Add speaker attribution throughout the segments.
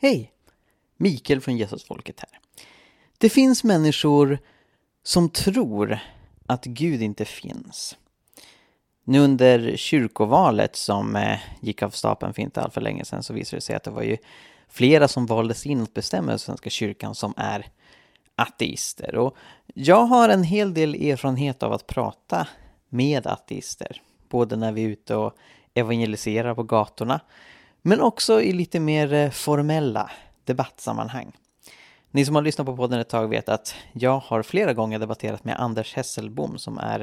Speaker 1: Hej! Mikael från Jesusfolket här. Det finns människor som tror att Gud inte finns. Nu under kyrkovalet som eh, gick av stapeln för inte alltför länge sedan så visade det sig att det var ju flera som valdes in att bestämma i Svenska kyrkan som är ateister. Och jag har en hel del erfarenhet av att prata med ateister. Både när vi är ute och evangeliserar på gatorna men också i lite mer eh, formella debattsammanhang. Ni som har lyssnat på podden ett tag vet att jag har flera gånger debatterat med Anders Hesselbom som är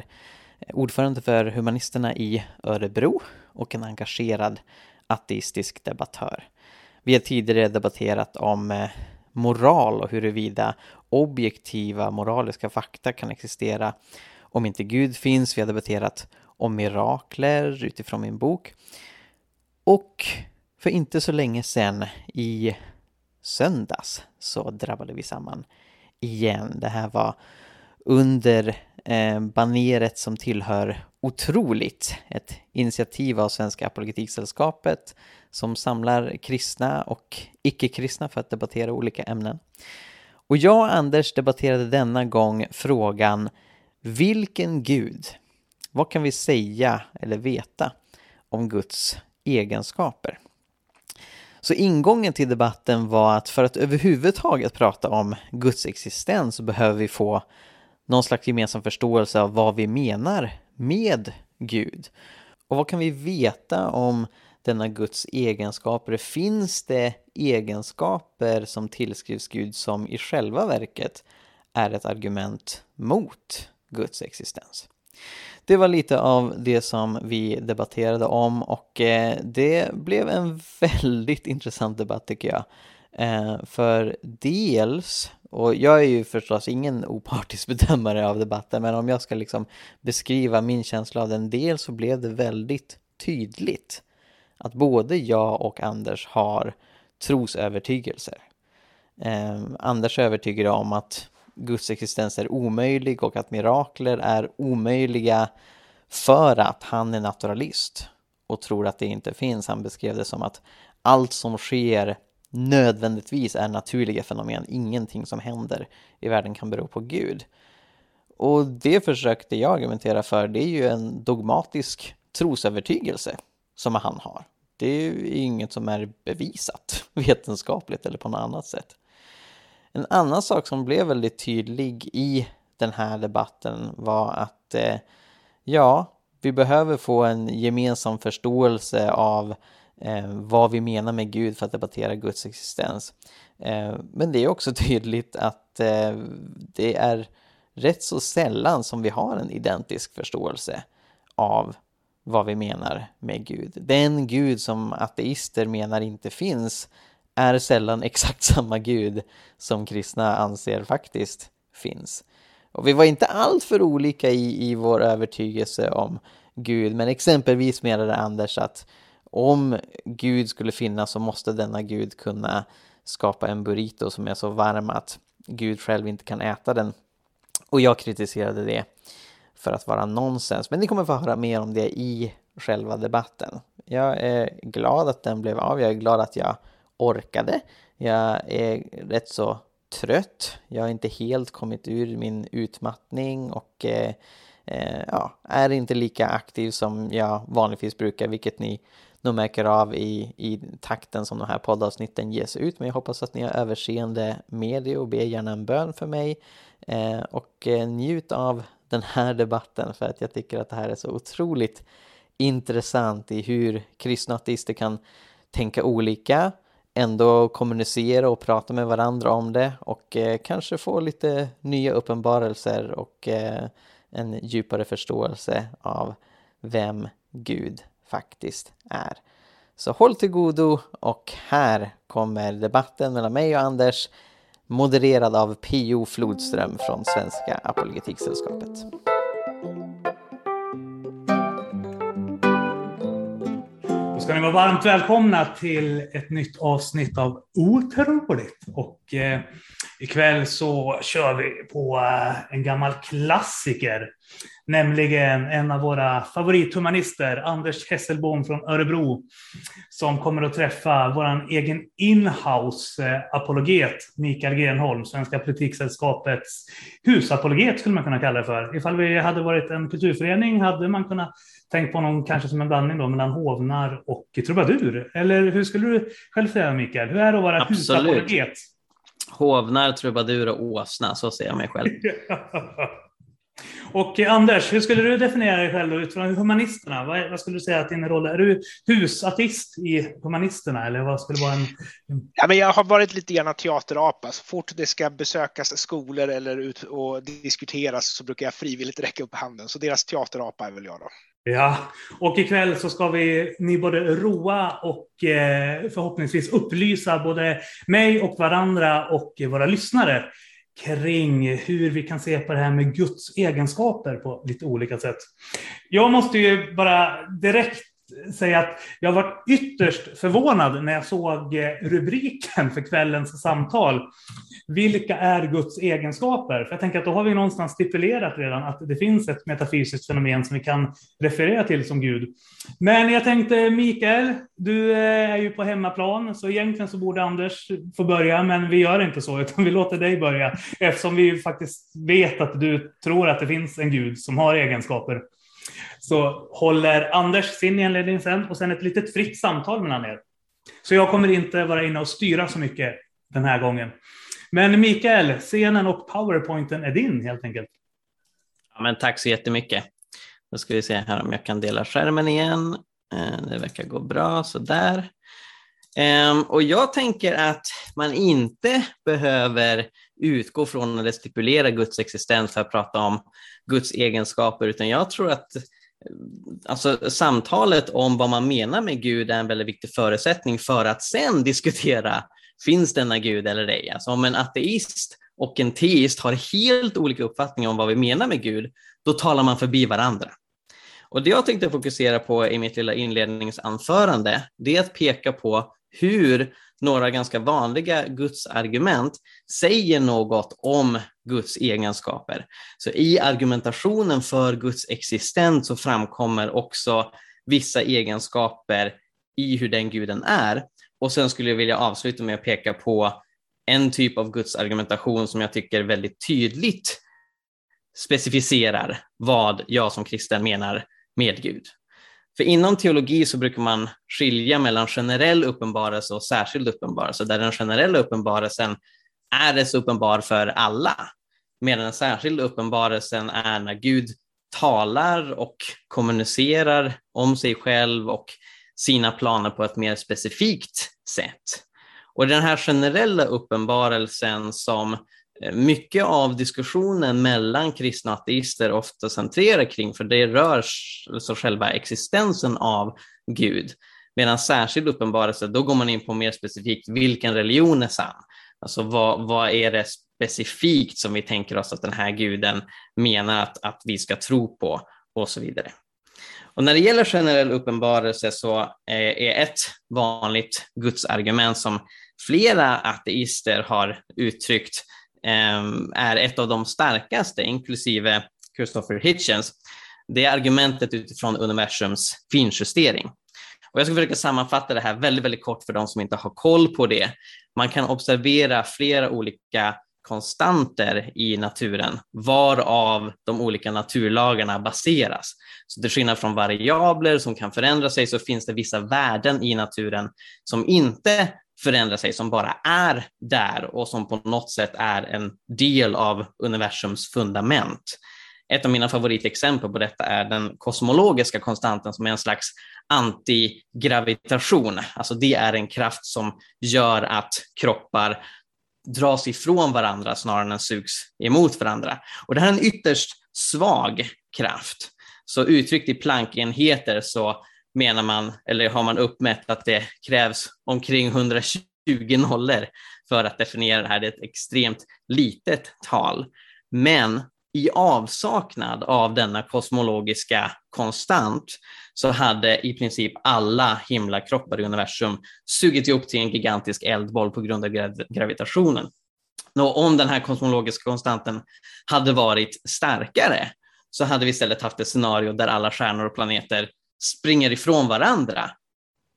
Speaker 1: eh, ordförande för Humanisterna i Örebro och en engagerad ateistisk debattör. Vi har tidigare debatterat om eh, moral och huruvida objektiva moraliska fakta kan existera om inte Gud finns. Vi har debatterat om mirakler utifrån min bok. Och för inte så länge sedan i söndags så drabbade vi samman igen. Det här var under eh, baneret som tillhör Otroligt, ett initiativ av Svenska Apologetiksällskapet som samlar kristna och icke-kristna för att debattera olika ämnen. Och jag och Anders debatterade denna gång frågan Vilken Gud? Vad kan vi säga eller veta om Guds egenskaper? Så ingången till debatten var att för att överhuvudtaget prata om Guds existens så behöver vi få någon slags gemensam förståelse av vad vi menar med Gud. Och vad kan vi veta om denna Guds egenskaper? Finns det egenskaper som tillskrivs Gud som i själva verket är ett argument mot Guds existens? Det var lite av det som vi debatterade om och eh, det blev en väldigt intressant debatt tycker jag. Eh, för dels, och jag är ju förstås ingen opartisk bedömare av debatten, men om jag ska liksom beskriva min känsla av den, dels så blev det väldigt tydligt att både jag och Anders har trosövertygelser. Eh, Anders är övertygad om att Guds existens är omöjlig och att mirakler är omöjliga för att han är naturalist och tror att det inte finns. Han beskrev det som att allt som sker nödvändigtvis är naturliga fenomen. Ingenting som händer i världen kan bero på Gud. Och det försökte jag argumentera för. Det är ju en dogmatisk trosövertygelse som han har. Det är ju inget som är bevisat vetenskapligt eller på något annat sätt. En annan sak som blev väldigt tydlig i den här debatten var att eh, ja, vi behöver få en gemensam förståelse av eh, vad vi menar med Gud för att debattera Guds existens. Eh, men det är också tydligt att eh, det är rätt så sällan som vi har en identisk förståelse av vad vi menar med Gud. Den Gud som ateister menar inte finns är sällan exakt samma Gud som kristna anser faktiskt finns. Och vi var inte alltför olika i, i vår övertygelse om Gud, men exempelvis menade Anders att om Gud skulle finnas så måste denna Gud kunna skapa en burrito som är så varm att Gud själv inte kan äta den. Och jag kritiserade det för att vara nonsens, men ni kommer få höra mer om det i själva debatten. Jag är glad att den blev av, jag är glad att jag orkade. Jag är rätt så trött. Jag har inte helt kommit ur min utmattning och eh, eh, ja, är inte lika aktiv som jag vanligtvis brukar, vilket ni nog märker av i, i takten som de här poddavsnitten ges ut. Men jag hoppas att ni har överseende med det och ber gärna en bön för mig. Eh, och eh, njut av den här debatten för att jag tycker att det här är så otroligt intressant i hur kristna ateister kan tänka olika ändå kommunicera och prata med varandra om det och eh, kanske få lite nya uppenbarelser och eh, en djupare förståelse av vem Gud faktiskt är. Så håll till godo och här kommer debatten mellan mig och Anders modererad av P.O. Flodström från Svenska Apologetiksällskapet.
Speaker 2: Ska ni vara varmt välkomna till ett nytt avsnitt av Otroligt. Och eh, ikväll så kör vi på eh, en gammal klassiker nämligen en av våra favorithumanister, Anders Hesselbom från Örebro, som kommer att träffa vår egen inhouse-apologet Mikael Grenholm, Svenska Politiksällskapets husapologet skulle man kunna kalla det för. Ifall vi hade varit en kulturförening hade man kunnat tänka på honom kanske som en blandning då mellan hovnar och trubadur. Eller hur skulle du själv säga Mikael? Hur är det att vara
Speaker 1: Absolut.
Speaker 2: husapologet?
Speaker 1: Hovnar, trubadur och åsna, så ser jag mig själv.
Speaker 2: Och eh, Anders, hur skulle du definiera dig själv utifrån humanisterna? Vad, vad, skulle du säga att din roll är? Är du husartist i humanisterna eller vad skulle vara en...
Speaker 3: Ja, men jag har varit lite grann teaterapa. Så fort det ska besökas skolor eller ut och diskuteras så brukar jag frivilligt räcka upp handen. Så deras teaterapa är väl jag då.
Speaker 2: Ja, och ikväll så ska vi ni både roa och eh, förhoppningsvis upplysa både mig och varandra och våra lyssnare kring hur vi kan se på det här med Guds egenskaper på lite olika sätt. Jag måste ju bara direkt säga att jag var ytterst förvånad när jag såg eh, rubriken för kvällens samtal. Vilka är Guds egenskaper? För jag tänker att då har vi någonstans stipulerat redan att det finns ett metafysiskt fenomen som vi kan referera till som Gud. Men jag tänkte Mikael, du eh, är ju på hemmaplan, så egentligen så borde Anders få börja, men vi gör inte så, utan vi låter dig börja, eftersom vi faktiskt vet att du tror att det finns en Gud som har egenskaper så håller Anders sin inledning sen och sen ett litet fritt samtal mellan er. Så jag kommer inte vara inne och styra så mycket den här gången. Men Mikael, scenen och powerpointen är din helt enkelt.
Speaker 1: Ja, men tack så jättemycket. Då ska vi se här om jag kan dela skärmen igen. Eh, det verkar gå bra sådär. där. och jag tänker att man inte behöver utgå från eller stipulera Guds existens för att prata om Guds egenskaper, utan jag tror att eh, alltså, samtalet om vad man menar med Gud är en väldigt viktig förutsättning för att sen diskutera, finns denna Gud eller ej? Alltså om en ateist och en teist har helt olika uppfattningar om vad vi menar med Gud, då talar man förbi varandra. Och det jag tänkte fokusera på i mitt lilla inledningsanförande, det är att peka på hur några ganska vanliga gudsargument säger något om Guds egenskaper. Så i argumentationen för Guds existens så framkommer också vissa egenskaper i hur den guden är. Och sen skulle jag vilja avsluta med att peka på en typ av Guds argumentation som jag tycker väldigt tydligt specificerar vad jag som kristen menar med Gud. För inom teologi så brukar man skilja mellan generell uppenbarelse och särskild uppenbarelse, där den generella uppenbarelsen är dess uppenbar för alla, medan den särskilda uppenbarelsen är när Gud talar och kommunicerar om sig själv och sina planer på ett mer specifikt sätt. Och den här generella uppenbarelsen som Eh, mycket av diskussionen mellan kristna och ateister ofta centrerar kring, för det rör så själva existensen av Gud. Medan särskild uppenbarelse, då går man in på mer specifikt vilken religion är sann. Alltså vad, vad är det specifikt som vi tänker oss att den här guden menar att, att vi ska tro på och så vidare. Och när det gäller generell uppenbarelse så eh, är ett vanligt gudsargument som flera ateister har uttryckt Ehm, är ett av de starkaste, inklusive Christopher Hitchens, det är argumentet utifrån universums finjustering. Och jag ska försöka sammanfatta det här väldigt, väldigt kort för de som inte har koll på det. Man kan observera flera olika konstanter i naturen, varav de olika naturlagarna baseras. Så till skillnad från variabler som kan förändra sig så finns det vissa värden i naturen som inte förändra sig, som bara är där och som på något sätt är en del av universums fundament. Ett av mina favoritexempel på detta är den kosmologiska konstanten som är en slags antigravitation. Alltså det är en kraft som gör att kroppar dras ifrån varandra snarare än sugs emot varandra. Och det här är en ytterst svag kraft. Så uttryckt i plankenheter så menar man, eller har man uppmätt att det krävs omkring 120 nollor för att definiera det här. Det är ett extremt litet tal. Men i avsaknad av denna kosmologiska konstant så hade i princip alla himlakroppar i universum sugit ihop till en gigantisk eldboll på grund av gravitationen. Och om den här kosmologiska konstanten hade varit starkare så hade vi istället haft ett scenario där alla stjärnor och planeter springer ifrån varandra.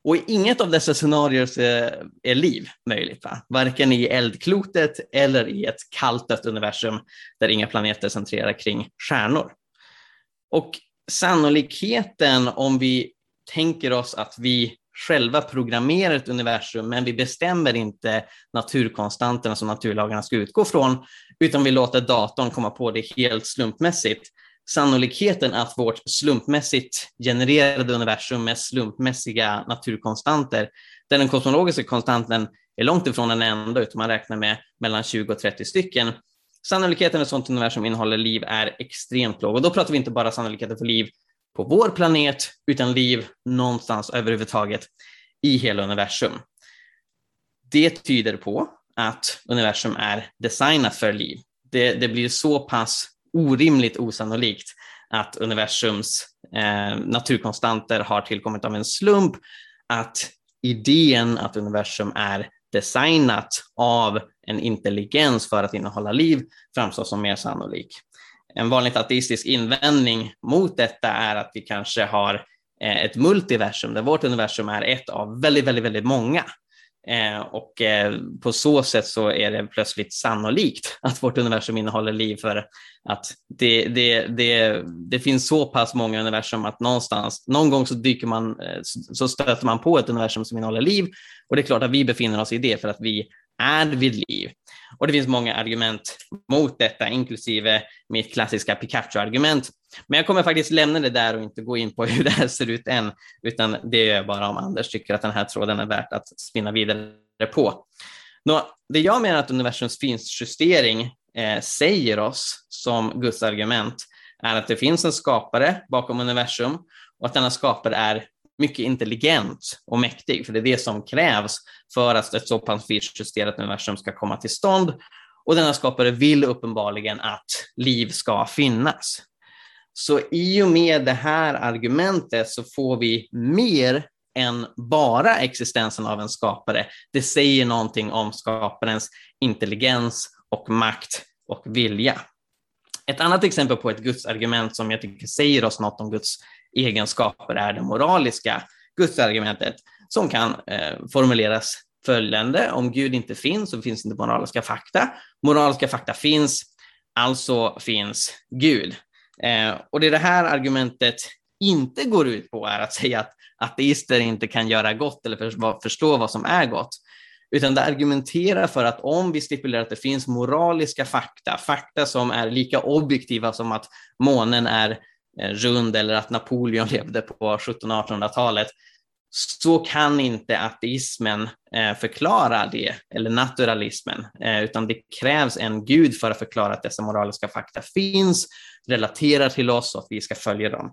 Speaker 1: Och i inget av dessa scenarier eh, är liv möjligt, va? varken i eldklotet eller i ett kallt dött universum där inga planeter centrerar kring stjärnor. Och sannolikheten om vi tänker oss att vi själva programmerar ett universum, men vi bestämmer inte naturkonstanterna som naturlagarna ska utgå från, utan vi låter datorn komma på det helt slumpmässigt. Sannolikheten att vårt slumpmässigt genererade universum med slumpmässiga naturkonstanter, där den kosmologiska konstanten är långt ifrån den enda, utan man räknar med mellan 20 och 30 stycken. Sannolikheten att ett sådant universum innehåller liv är extremt låg och då pratar vi inte bara sannolikheten för liv på vår planet, utan liv någonstans överhuvudtaget i hela universum. Det tyder på att universum är designat för liv. Det, det blir så pass orimligt osannolikt att universums eh, naturkonstanter har tillkommit av en slump, att idén att universum är designat av en intelligens för att innehålla liv framstår som mer sannolik en vanligt ateistisk invändning mot detta är att vi kanske har eh, ett multiversum där vårt universum är ett av väldigt, väldigt, väldigt många. Eh, och eh, på så sätt så är det plötsligt sannolikt att vårt universum innehåller liv för att det, det, det, det finns så pass många universum att någonstans, någon gång så dyker man, eh, så stöter man på ett universum som innehåller liv. Och det är klart att vi befinner oss i det för att vi är vid liv. Och det finns många argument mot detta, inklusive mitt klassiska Pikachu-argument. Men jag kommer faktiskt lämna det där och inte gå in på hur det här ser ut än, utan det gör jag bara om Anders tycker att den här tråden är värt att spinna vidare på. Nå, det jag menar att universums finjustering eh, säger oss som Guds argument är att det finns en skapare bakom universum och att denna skapare är mycket intelligent och mäktig, för det är det som krävs för att ett så pass justerat universum ska komma till stånd. Och denna skapare vill uppenbarligen att liv ska finnas. Så i och med det här argumentet så får vi mer än bara existensen av en skapare. Det säger någonting om skaparens intelligens och makt och vilja. Ett annat exempel på ett gudsargument som jag tycker säger oss något om Guds egenskaper är det moraliska gudsargumentet som kan eh, formuleras följande. Om Gud inte finns så finns inte moraliska fakta. Moraliska fakta finns, alltså finns Gud. Eh, och det det här argumentet inte går ut på är att säga att ateister inte kan göra gott eller för, förstå vad som är gott, utan det argumenterar för att om vi stipulerar att det finns moraliska fakta, fakta som är lika objektiva som att månen är Eh, rund eller att Napoleon levde på 1700-1800-talet, så kan inte ateismen eh, förklara det, eller naturalismen, eh, utan det krävs en gud för att förklara att dessa moraliska fakta finns, relaterar till oss och att vi ska följa dem.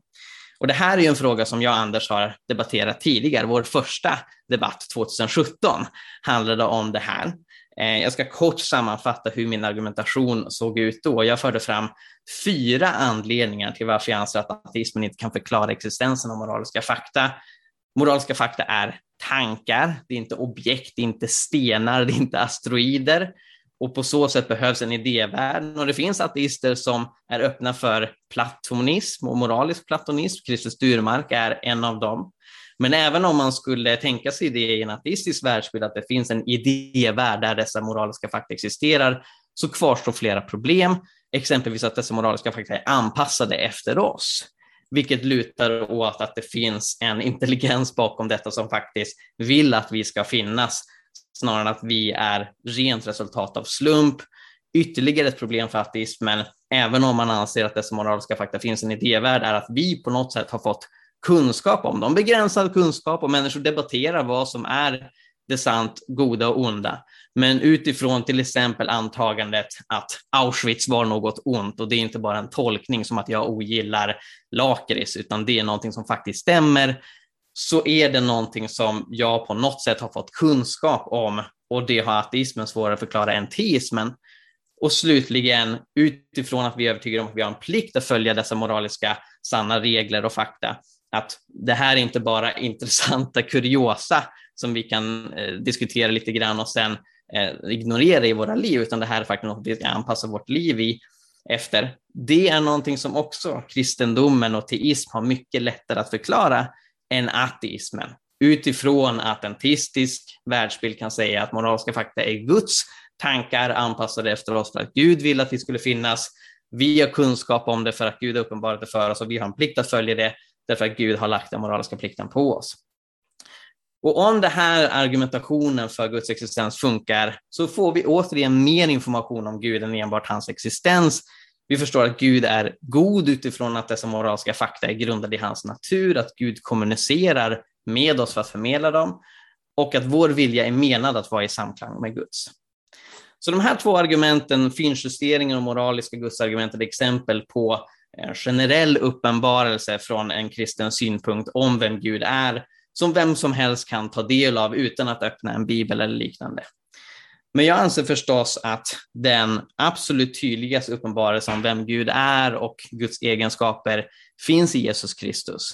Speaker 1: Och det här är en fråga som jag och Anders har debatterat tidigare. Vår första debatt 2017 handlade om det här. Eh, jag ska kort sammanfatta hur min argumentation såg ut då. Jag förde fram fyra anledningar till varför jag anser att ateismen inte kan förklara existensen av moraliska fakta. Moraliska fakta är tankar, det är inte objekt, det är inte stenar, det är inte asteroider och på så sätt behövs en idévärld. Och det finns ateister som är öppna för platonism och moralisk platonism. Christer Sturmark är en av dem. Men även om man skulle tänka sig det i en ateistisk världsbild, att det finns en idévärld där dessa moraliska fakta existerar, så kvarstår flera problem. Exempelvis att dessa moraliska fakta är anpassade efter oss, vilket lutar åt att det finns en intelligens bakom detta som faktiskt vill att vi ska finnas, snarare än att vi är rent resultat av slump. Ytterligare ett problem för ateismen, även om man anser att dessa moraliska fakta finns i en idévärld, är att vi på något sätt har fått kunskap om dem, begränsad kunskap och människor debatterar vad som är det sant goda och onda. Men utifrån till exempel antagandet att Auschwitz var något ont och det är inte bara en tolkning som att jag ogillar lakrits, utan det är någonting som faktiskt stämmer, så är det någonting som jag på något sätt har fått kunskap om och det har ateismen svårare att förklara än teismen. Och slutligen, utifrån att vi är övertygade om att vi har en plikt att följa dessa moraliska sanna regler och fakta, att det här är inte bara intressanta kuriosa som vi kan eh, diskutera lite grann och sen eh, ignorera i våra liv, utan det här är faktiskt något vi ska anpassa vårt liv i. efter, det är någonting som också kristendomen och teism har mycket lättare att förklara än ateismen. Utifrån att en teistisk världsbild kan säga att moraliska fakta är Guds tankar anpassade efter oss för att Gud vill att vi skulle finnas. Vi har kunskap om det för att Gud har uppenbarat det för oss och vi har en plikt att följa det därför att Gud har lagt den moraliska plikten på oss. Och om den här argumentationen för Guds existens funkar så får vi återigen mer information om Gud än enbart hans existens. Vi förstår att Gud är god utifrån att dessa moraliska fakta är grundade i hans natur, att Gud kommunicerar med oss för att förmedla dem och att vår vilja är menad att vara i samklang med Guds. Så de här två argumenten, finjusteringen och moraliska gudsargumentet, är exempel på en generell uppenbarelse från en kristen synpunkt om vem Gud är, som vem som helst kan ta del av utan att öppna en bibel eller liknande. Men jag anser förstås att den absolut tydligaste uppenbarelsen om vem Gud är och Guds egenskaper finns i Jesus Kristus.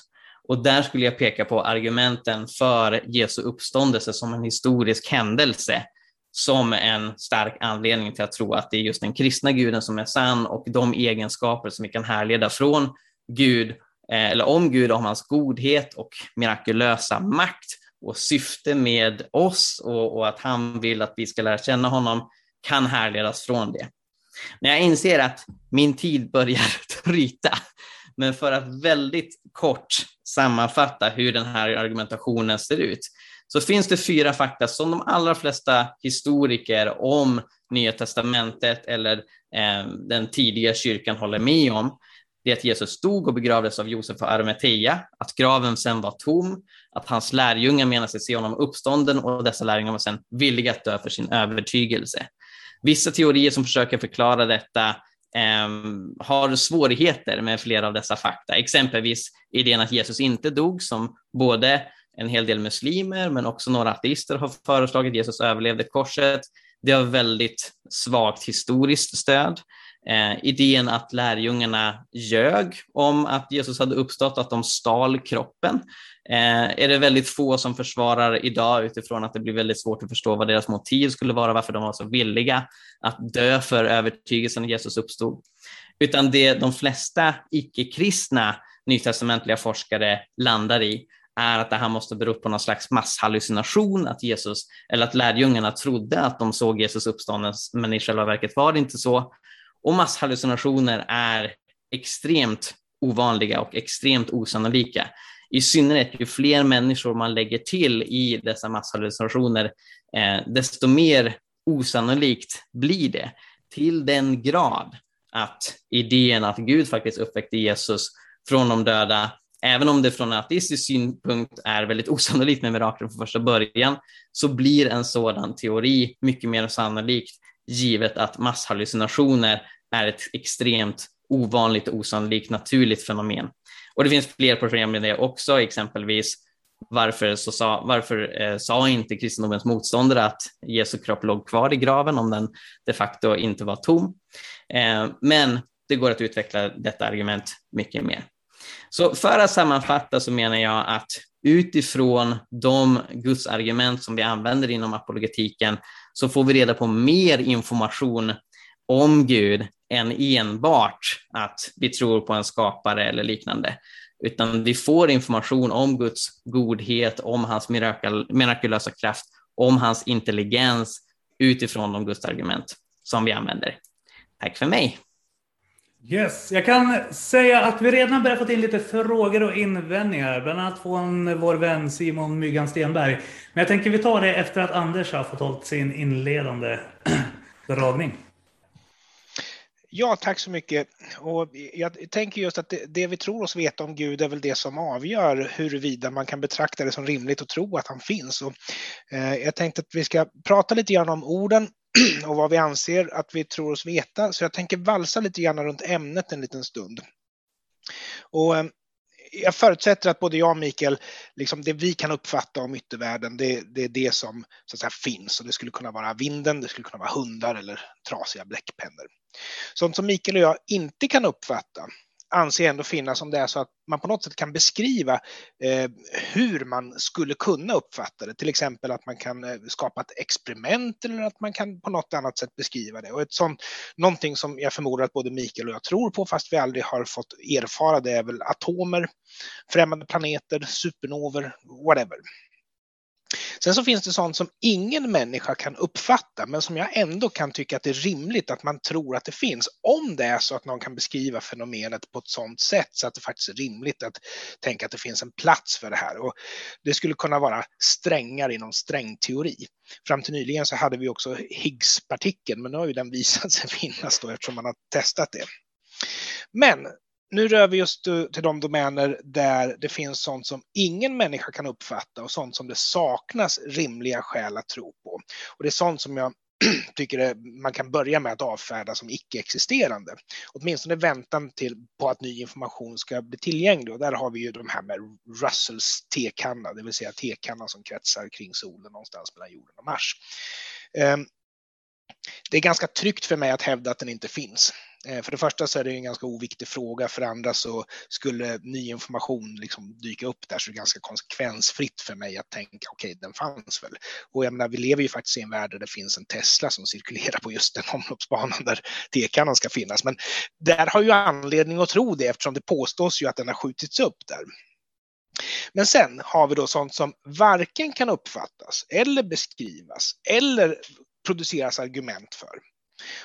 Speaker 1: Och där skulle jag peka på argumenten för Jesu uppståndelse som en historisk händelse, som en stark anledning till att tro att det är just den kristna guden som är sann och de egenskaper som vi kan härleda från Gud, eh, eller om Gud, om hans godhet och mirakulösa makt och syfte med oss och, och, att han vill att vi ska lära känna honom kan härledas från det. När jag inser att min tid börjar tryta, men för att väldigt kort sammanfatta hur den här argumentationen ser ut, så finns det fyra fakta som de allra flesta historiker om Nya Testamentet eller eh, den tidiga kyrkan håller med om. Det är att Jesus dog och begravdes av Josef och Arimathea, att graven sen var tom, att hans lärjungar menar sig se honom uppstånden och dessa lärjungar var sen villiga att dö för sin övertygelse. Vissa teorier som försöker förklara detta eh, har svårigheter med flera av dessa fakta, exempelvis idén att Jesus inte dog, som både en hel del muslimer, men också några ateister har föreslagit. Jesus överlevde korset. Det har väldigt svagt historiskt stöd. Eh, idén att lärjungarna ljög om att Jesus hade uppstått, att de stal kroppen, eh, är det väldigt få som försvarar idag utifrån att det blir väldigt svårt att förstå vad deras motiv skulle vara, varför de var så villiga att dö för övertygelsen att Jesus uppstod. Utan det de flesta icke-kristna nytestamentliga forskare landar i är att det här måste bero på någon slags masshallucination, att Jesus, eller att lärjungarna trodde att de såg Jesus uppstånden, men i själva verket var det inte så. Och masshallucinationer är extremt ovanliga och extremt osannolika. I synnerhet ju fler människor man lägger till i dessa masshallucinationer, eh, desto mer osannolikt blir det. Till den grad att idén att Gud faktiskt uppväckte Jesus från de döda även om det från en ateistisk synpunkt är väldigt osannolikt med mirakler från första början, så blir en sådan teori mycket mer sannolikt givet att masshallucinationer är ett extremt ovanligt och osannolikt naturligt fenomen. Och det finns fler problem med det också, exempelvis varför, så sa, varför eh, sa inte kristendomens motståndare att Jesu kropp låg kvar i graven om den de facto inte var tom? Eh, men det går att utveckla detta argument mycket mer. Så för att sammanfatta så menar jag att utifrån de gudsargument som vi använder inom apologetiken så får vi reda på mer information om Gud än enbart att vi tror på en skapare eller liknande. Utan vi får information om Guds godhet, om hans mirakulösa kraft, om hans intelligens utifrån de gudsargument som vi använder. Tack för mig!
Speaker 2: Yes, jag kan säga att vi redan börjat få in lite frågor och invändningar, bland annat från vår vän Simon Myggan Stenberg. Men jag tänker vi tar det efter att Anders har fått hållit sin inledande dragning.
Speaker 3: Ja, tack så mycket. Och jag tänker just att det, det, vi tror oss veta om Gud är väl det som avgör huruvida man kan betrakta det som rimligt och tro att han finns. Och, eh, jag tänkte att vi ska prata lite grann om orden och vad vi anser att vi tror oss veta. Så jag tänker valsa lite grann runt ämnet en liten stund. Och eh, jag förutsätter att både jag och Mikael, liksom det vi kan uppfatta om yttervärlden, det, det är det som så att säga, finns. Och det skulle kunna vara vinden, det skulle kunna vara hundar eller trasiga bläckpennor. Sånt som Mikael och jag inte kan uppfatta, anser jag ändå finnas om det är så att man på något sätt kan beskriva eh, hur man skulle kunna uppfatta det. Till exempel att man kan eh, skapa ett experiment eller att man kan på något annat sätt beskriva det. Och ett sånt, någonting som jag förmodar att både Mikael och jag tror på fast vi aldrig har fått erfara det är väl atomer, främmande planeter, supernover, whatever. Sen så finns det sånt som ingen människa kan uppfatta, men som jag ändå kan tycka att det är rimligt att man tror att det finns. Om det är så att någon kan beskriva fenomenet på ett sånt sätt så att det faktiskt är rimligt att tänka att det finns en plats för det här. Och det skulle kunna vara strängar inom strängteori. Fram till nyligen så hade vi också Higgs-partikeln, men nu har ju den visat sig finnas då eftersom man har testat det. Men nu rör vi oss till de domäner där det finns sånt som ingen människa kan uppfatta och sånt som det saknas rimliga skäl att tro på. Och det är sånt som jag tycker man kan börja med att avfärda som icke-existerande. Åtminstone väntan till, på att ny information ska bli tillgänglig. Och där har vi ju de här med Russells tekanna, det vill säga tekannan som kretsar kring solen någonstans mellan jorden och Mars. Ehm, det är ganska tryggt för mig att hävda att den inte finns. Eh, för det första så är det en ganska oviktig fråga, för det andra så skulle ny information liksom dyka upp där så det är ganska konsekvensfritt för mig att tänka okej, okay, den fanns väl. Och jag menar, vi lever ju faktiskt i en värld där det finns en Tesla som cirkulerar på just den omloppsbanan där tekannan ska finnas. Men där har ju anledning att tro det eftersom det påstås ju att den har skjutits upp där. Men sen har vi då sånt som varken kan uppfattas eller beskrivas eller produceras argument för.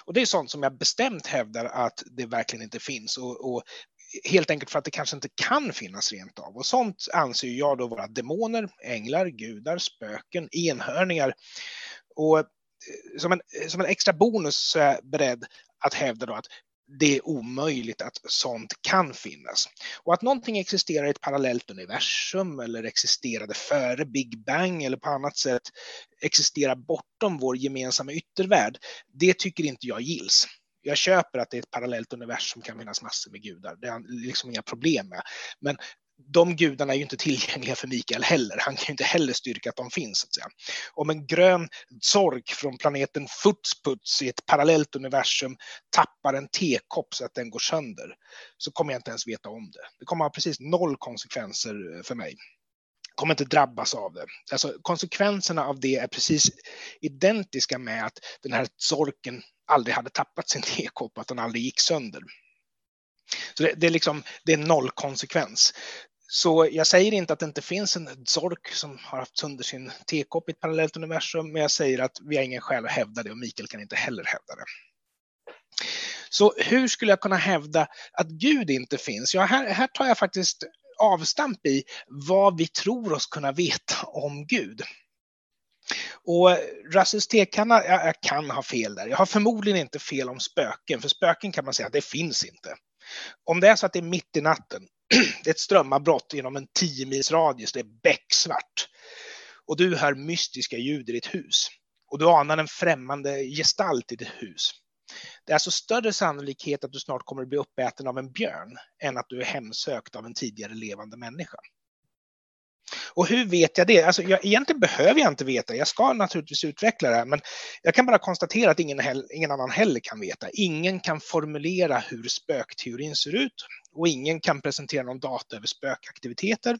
Speaker 3: Och det är sånt som jag bestämt hävdar att det verkligen inte finns. Och, och helt enkelt för att det kanske inte kan finnas rent av. Och sånt anser jag då vara demoner, änglar, gudar, spöken, enhörningar. Och eh, som en, som en extra bonus så är jag beredd att hävda då att det är omöjligt att sånt kan finnas. Och att någonting existerar i ett parallellt universum eller existerade före Big Bang eller på annat sätt existerar bortom vår gemensamma yttervärld, det tycker inte jag gills. Jag köper att det är ett parallellt universum kan finnas massor med gudar. Det är liksom inga problem med. Men de gudarna är ju inte tillgängliga för Mikael heller. Han kan ju inte heller styrka att de finns. Så att säga. Om en grön sork från planeten Futsputs i ett parallellt universum tappar en tekopp så att den går sönder så kommer jag inte ens veta om det. Det kommer ha precis noll konsekvenser eh, för mig. Jag kommer inte drabbas av det. Alltså, konsekvenserna av det är precis identiska med att den här sorken aldrig hade tappat sin tekopp, att den aldrig gick sönder. Så det, det, är liksom, det är noll konsekvens. Så jag säger inte att det inte finns en Zork som har haft sönder sin tekopp i ett parallellt universum, men jag säger att vi har ingen skäl att hävda det och Mikael kan inte heller hävda det. Så hur skulle jag kunna hävda att Gud inte finns? Ja, här, här tar jag faktiskt avstamp i vad vi tror oss kunna veta om Gud. Och Rasmus tekanna, jag, jag kan ha fel där. Jag har förmodligen inte fel om spöken, för spöken kan man säga att det finns inte. Om det är så att det är mitt i natten, det är ett strömavbrott inom en 10 mils radie, det är becksvart och du hör mystiska ljud i ditt hus och du anar en främmande gestalt i ditt hus. Det är alltså större sannolikhet att du snart kommer att bli uppäten av en björn än att du är hemsökt av en tidigare levande människa. Och hur vet jag det? Alltså, jag, egentligen behöver jag inte veta. Jag ska naturligtvis utveckla det här, men jag kan bara konstatera att ingen, ingen annan heller kan veta. Ingen kan formulera hur spökteorin ser ut och ingen kan presentera någon data över spökaktiviteter.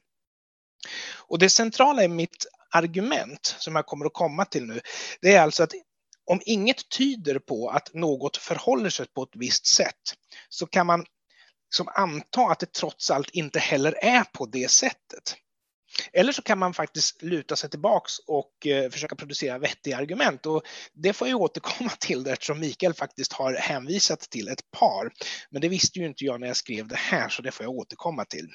Speaker 3: Och det centrala i mitt argument, som jag kommer att komma till nu, det är alltså att om inget tyder på att något förhåller sig på ett visst sätt så kan man som anta att det trots allt inte heller är på det sättet. Eller så kan man faktiskt luta sig tillbaks och eh, försöka producera vettiga argument. Och det får jag återkomma till det, eftersom Mikael faktiskt har hänvisat till ett par. Men det visste ju inte jag när jag skrev det här, så det får jag återkomma till.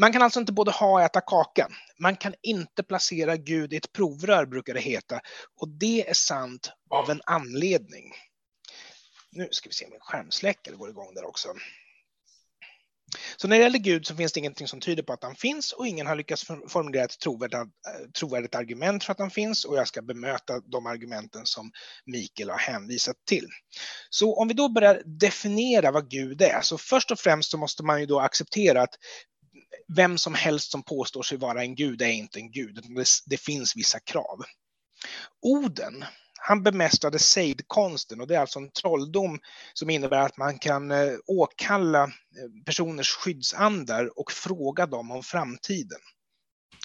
Speaker 3: Man kan alltså inte både ha och äta kakan. Man kan inte placera Gud i ett provrör, brukar det heta. Och det är sant av en anledning. Nu ska vi se om min skärmsläckare går igång där också. Så när det gäller Gud så finns det ingenting som tyder på att han finns och ingen har lyckats formulera ett trovärdigt, eh, trovärdigt argument för att han finns och jag ska bemöta de argumenten som Mikael har hänvisat till. Så om vi då börjar definiera vad Gud är, så först och främst så måste man ju då acceptera att vem som helst som påstår sig vara en gud är inte en gud, det, det finns vissa krav. Oden han bemästrade sejdkonsten och det är alltså en trolldom som innebär att man kan eh, åkalla eh, personers skyddsandar och fråga dem om framtiden.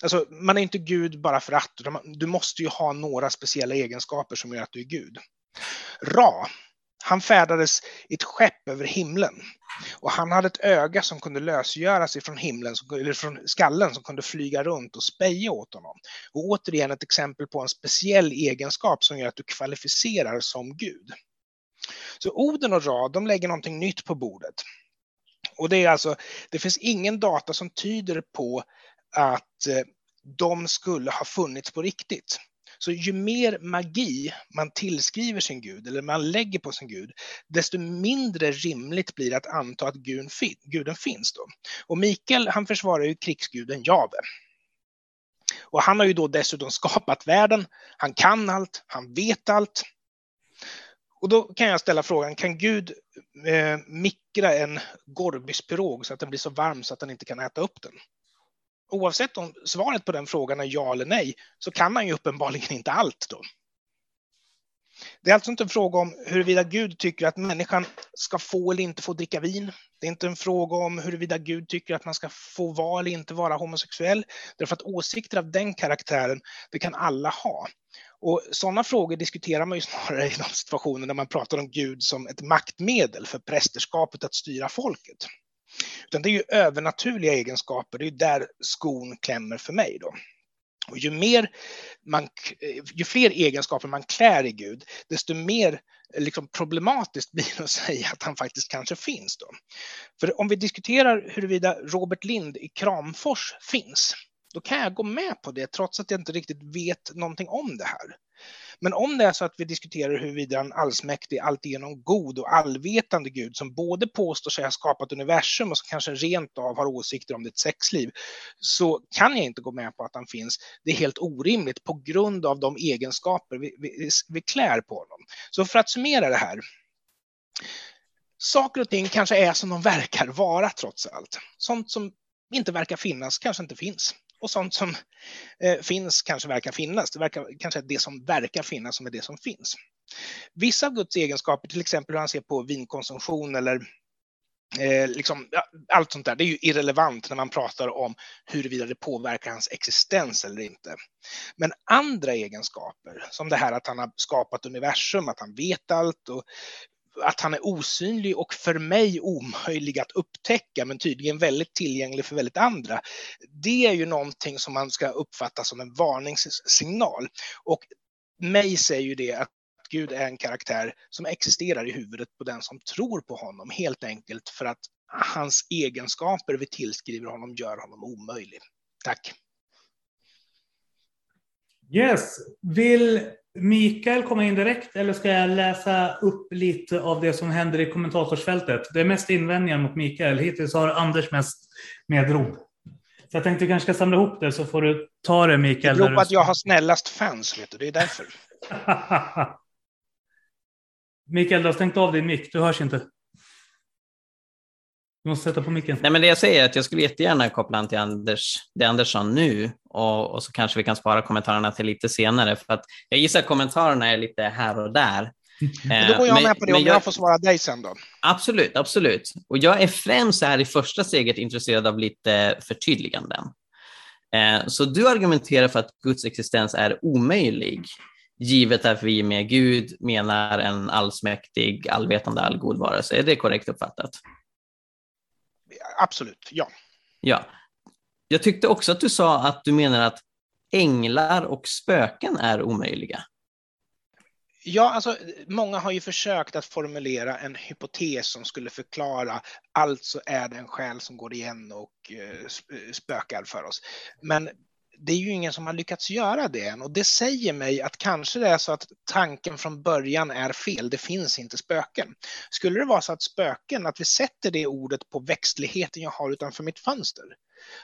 Speaker 3: Alltså, man är inte Gud bara för att, du måste ju ha några speciella egenskaper som gör att du är Gud. Ra, han färdades i ett skepp över himlen och han hade ett öga som kunde lösgöras ifrån himlen, eller från skallen som kunde flyga runt och speja åt honom. Och återigen ett exempel på en speciell egenskap som gör att du kvalificerar som Gud. Så Oden och Ra, de lägger någonting nytt på bordet. Och det är alltså, det finns ingen data som tyder på att eh, de skulle ha funnits på riktigt. Så ju mer magi man tillskriver sin gud eller man lägger på sin gud, desto mindre rimligt blir det att anta att guden finns. Då. Och Mikael, han försvarar ju krigsguden Jave. Och han har ju då dessutom skapat världen, han kan allt, han vet allt. Och då kan jag ställa frågan, kan Gud eh, mikra en Gorbispirog så att den blir så varm så att den inte kan äta upp den? Oavsett om svaret på den frågan är ja eller nej, så kan han ju uppenbarligen inte allt då. Det är alltså inte en fråga om huruvida Gud tycker att människan ska få eller inte få dricka vin. Det är inte en fråga om huruvida Gud tycker att man ska få vara eller inte vara homosexuell. Därför att åsikter av den karaktären, det kan alla ha. Och sådana frågor diskuterar man ju snarare i de situationer där man pratar om Gud som ett maktmedel för prästerskapet att styra folket. Utan det är ju övernaturliga egenskaper, det är ju där skon klämmer för mig då. Och ju, mer man, eh, ju fler egenskaper man klär i Gud, desto mer eh, liksom problematiskt blir det att säga att han faktiskt kanske finns. Då. För om vi diskuterar huruvida Robert Lind i Kramfors finns, då kan jag gå med på det trots att jag inte riktigt vet någonting om det här. Men om det är så att vi diskuterar huruvida en allsmäktig, alltigenom god och allvetande Gud som både påstår sig ha skapat universum och som kanske rent av har åsikter om ditt sexliv, så kan jag inte gå med på att han finns. Det är helt orimligt på grund av de egenskaper vi, vi, vi klär på honom. Så för att summera det här. Saker och ting kanske är som de verkar vara trots allt. Sånt som inte verkar finnas kanske inte finns och sånt som eh, finns kanske verkar finnas. Det verkar kanske det som verkar finnas som är det som finns. Vissa av Guds egenskaper, till exempel hur han ser på vinkonsumtion eller eh, liksom, ja, allt sånt där, det är ju irrelevant när man pratar om huruvida det påverkar hans existens eller inte. Men andra egenskaper, som det här att han har skapat universum, att han vet allt och att han är osynlig och för mig omöjlig att upptäcka, men tydligen väldigt tillgänglig för väldigt andra. Det är ju någonting som man ska uppfatta som en varningssignal. Och mig säger ju det att Gud är en karaktär som existerar i huvudet på den som tror på honom, helt enkelt för att hans egenskaper vi tillskriver honom gör honom omöjlig. Tack.
Speaker 2: Yes. Vill Mikael komma in direkt eller ska jag läsa upp lite av det som händer i kommentatorsfältet? Det är mest invändningar mot Mikael. Hittills har Anders mest medrop. Så jag tänkte vi kanske ska samla ihop det så får du ta det Mikael.
Speaker 3: Det beror på att jag har snällast fans, vet du. Det är därför.
Speaker 2: Mikael, du har stängt av din mick. Du hörs inte. Du måste sätta på micken.
Speaker 1: Nej, men det jag säger är att jag skulle jättegärna koppla an till Anders, det Anders sa nu och, och, så kanske vi kan spara kommentarerna till lite senare. För att jag gissar att kommentarerna är lite här och där.
Speaker 3: Men då går jag men, med på det om jag, jag får svara dig sen då.
Speaker 1: Absolut, absolut. Och jag är främst här i första steget intresserad av lite förtydliganden. Eh, så du argumenterar för att Guds existens är omöjlig, givet att vi med Gud menar en allsmäktig, allvetande, allgod varelse. Är det korrekt uppfattat?
Speaker 3: Absolut, ja.
Speaker 1: Ja. Jag tyckte också att du sa att du menar att änglar och spöken är omöjliga.
Speaker 3: Ja, alltså många har ju försökt att formulera en hypotes som skulle förklara alltså är det en själ som går igen och eh, spökar för oss. Men det är ju ingen som har lyckats göra det än och det säger mig att kanske det är så att tanken från början är fel. Det finns inte spöken. Skulle det vara så att spöken, att vi sätter det ordet på växtligheten jag har utanför mitt fönster,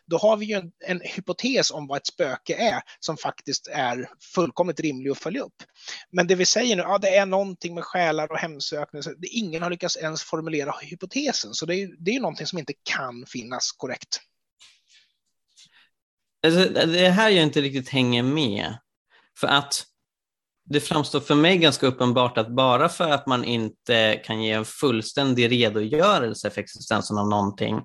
Speaker 3: då har vi ju en, en, hypotes om vad ett spöke är som faktiskt är fullkomligt rimlig att följa upp. Men det vi säger nu, ja det är någonting med själar och hemsökning, ingen har lyckats ens formulera hypotesen, så det är, det är någonting som inte kan finnas korrekt.
Speaker 1: Alltså, det här jag inte riktigt hänger med. För att det framstår för mig ganska uppenbart att bara för att man inte kan ge en fullständig redogörelse för existensen av någonting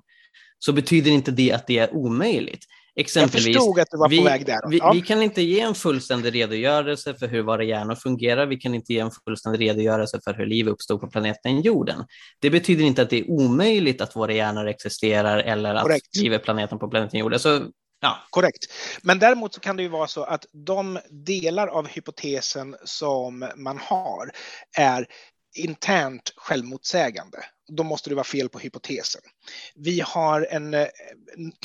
Speaker 1: så betyder inte det att det är omöjligt.
Speaker 3: Exempelvis, jag förstod att du var
Speaker 1: vi,
Speaker 3: på väg där.
Speaker 1: Vi, ja. vi, kan inte ge en fullständig redogörelse för hur våra hjärnor fungerar. Vi kan inte ge en fullständig redogörelse för hur liv uppstod på planeten jorden. Det betyder inte att det är omöjligt att våra hjärnor existerar eller att Korrekt. liv är planeten på planeten jorden. Så
Speaker 3: Ja. Korrekt. Men däremot så kan det ju vara så att de delar av hypotesen som man har är internt självmotsägande. Då måste det vara fel på hypotesen. Vi har en, en,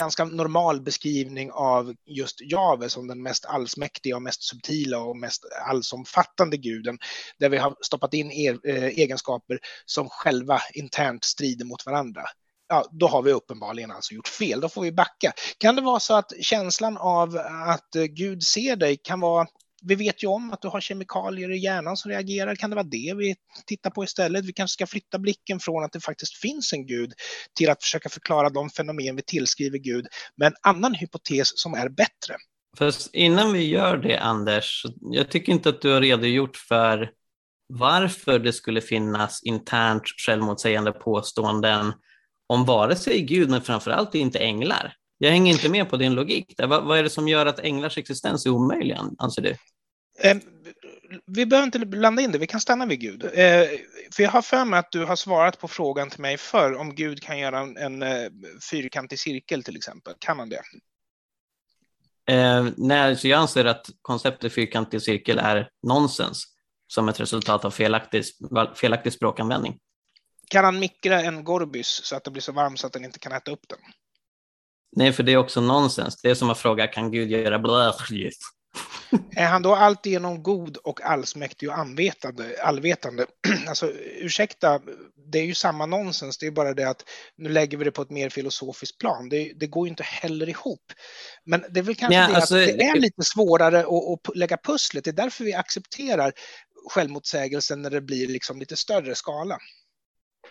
Speaker 3: ganska normal beskrivning av just Jave som den mest allsmäktiga och mest subtila och mest allsomfattande guden, där vi har stoppat in er, eh, egenskaper som själva internt strider mot varandra ja, då har vi uppenbarligen alltså gjort fel. Då får vi backa. Kan det vara så att känslan av att eh, Gud ser dig kan vara vi vet ju om att du har kemikalier i hjärnan som reagerar. Kan det vara det vi tittar på istället? Vi kanske ska flytta blicken från att det faktiskt finns en gud till att försöka förklara de fenomen vi tillskriver Gud med en annan hypotes som är bättre.
Speaker 1: Fast innan vi gör det, Anders, jag tycker inte att du har redogjort för varför det skulle finnas internt självmotsägande påståenden om vare sig Gud, men framförallt inte änglar. Jag hänger inte med på din logik. Där. Vad, vad är det som gör att änglars existens är omöjlig, anser du?
Speaker 3: Eh, vi behöver inte blanda in det, vi kan stanna vid Gud. Eh, för jag har för mig att du har svarat på frågan till mig förr om Gud kan göra en, en eh, fyrkantig cirkel till exempel. Kan han det?
Speaker 1: Eh, nej, så jag anser att konceptet fyrkantig cirkel är nonsens som ett resultat av felaktig, felaktig språkanvändning.
Speaker 3: Kan han mikra en gorbys så att det blir så varmt så att den inte kan äta upp den?
Speaker 1: Nej, för det är också nonsens. Det är som att fråga, kan Gud göra blöjs?
Speaker 3: Är han då alltigenom god och allsmäktig och allvetande? allvetande? Alltså, ursäkta, det är ju samma nonsens. Det är bara det att nu lägger vi det på ett mer filosofiskt plan. Det, det går ju inte heller ihop. Men det är väl kanske ja, det alltså, att det är lite svårare att, att lägga pusslet. Det är därför vi accepterar självmotsägelsen när det blir liksom lite större skala.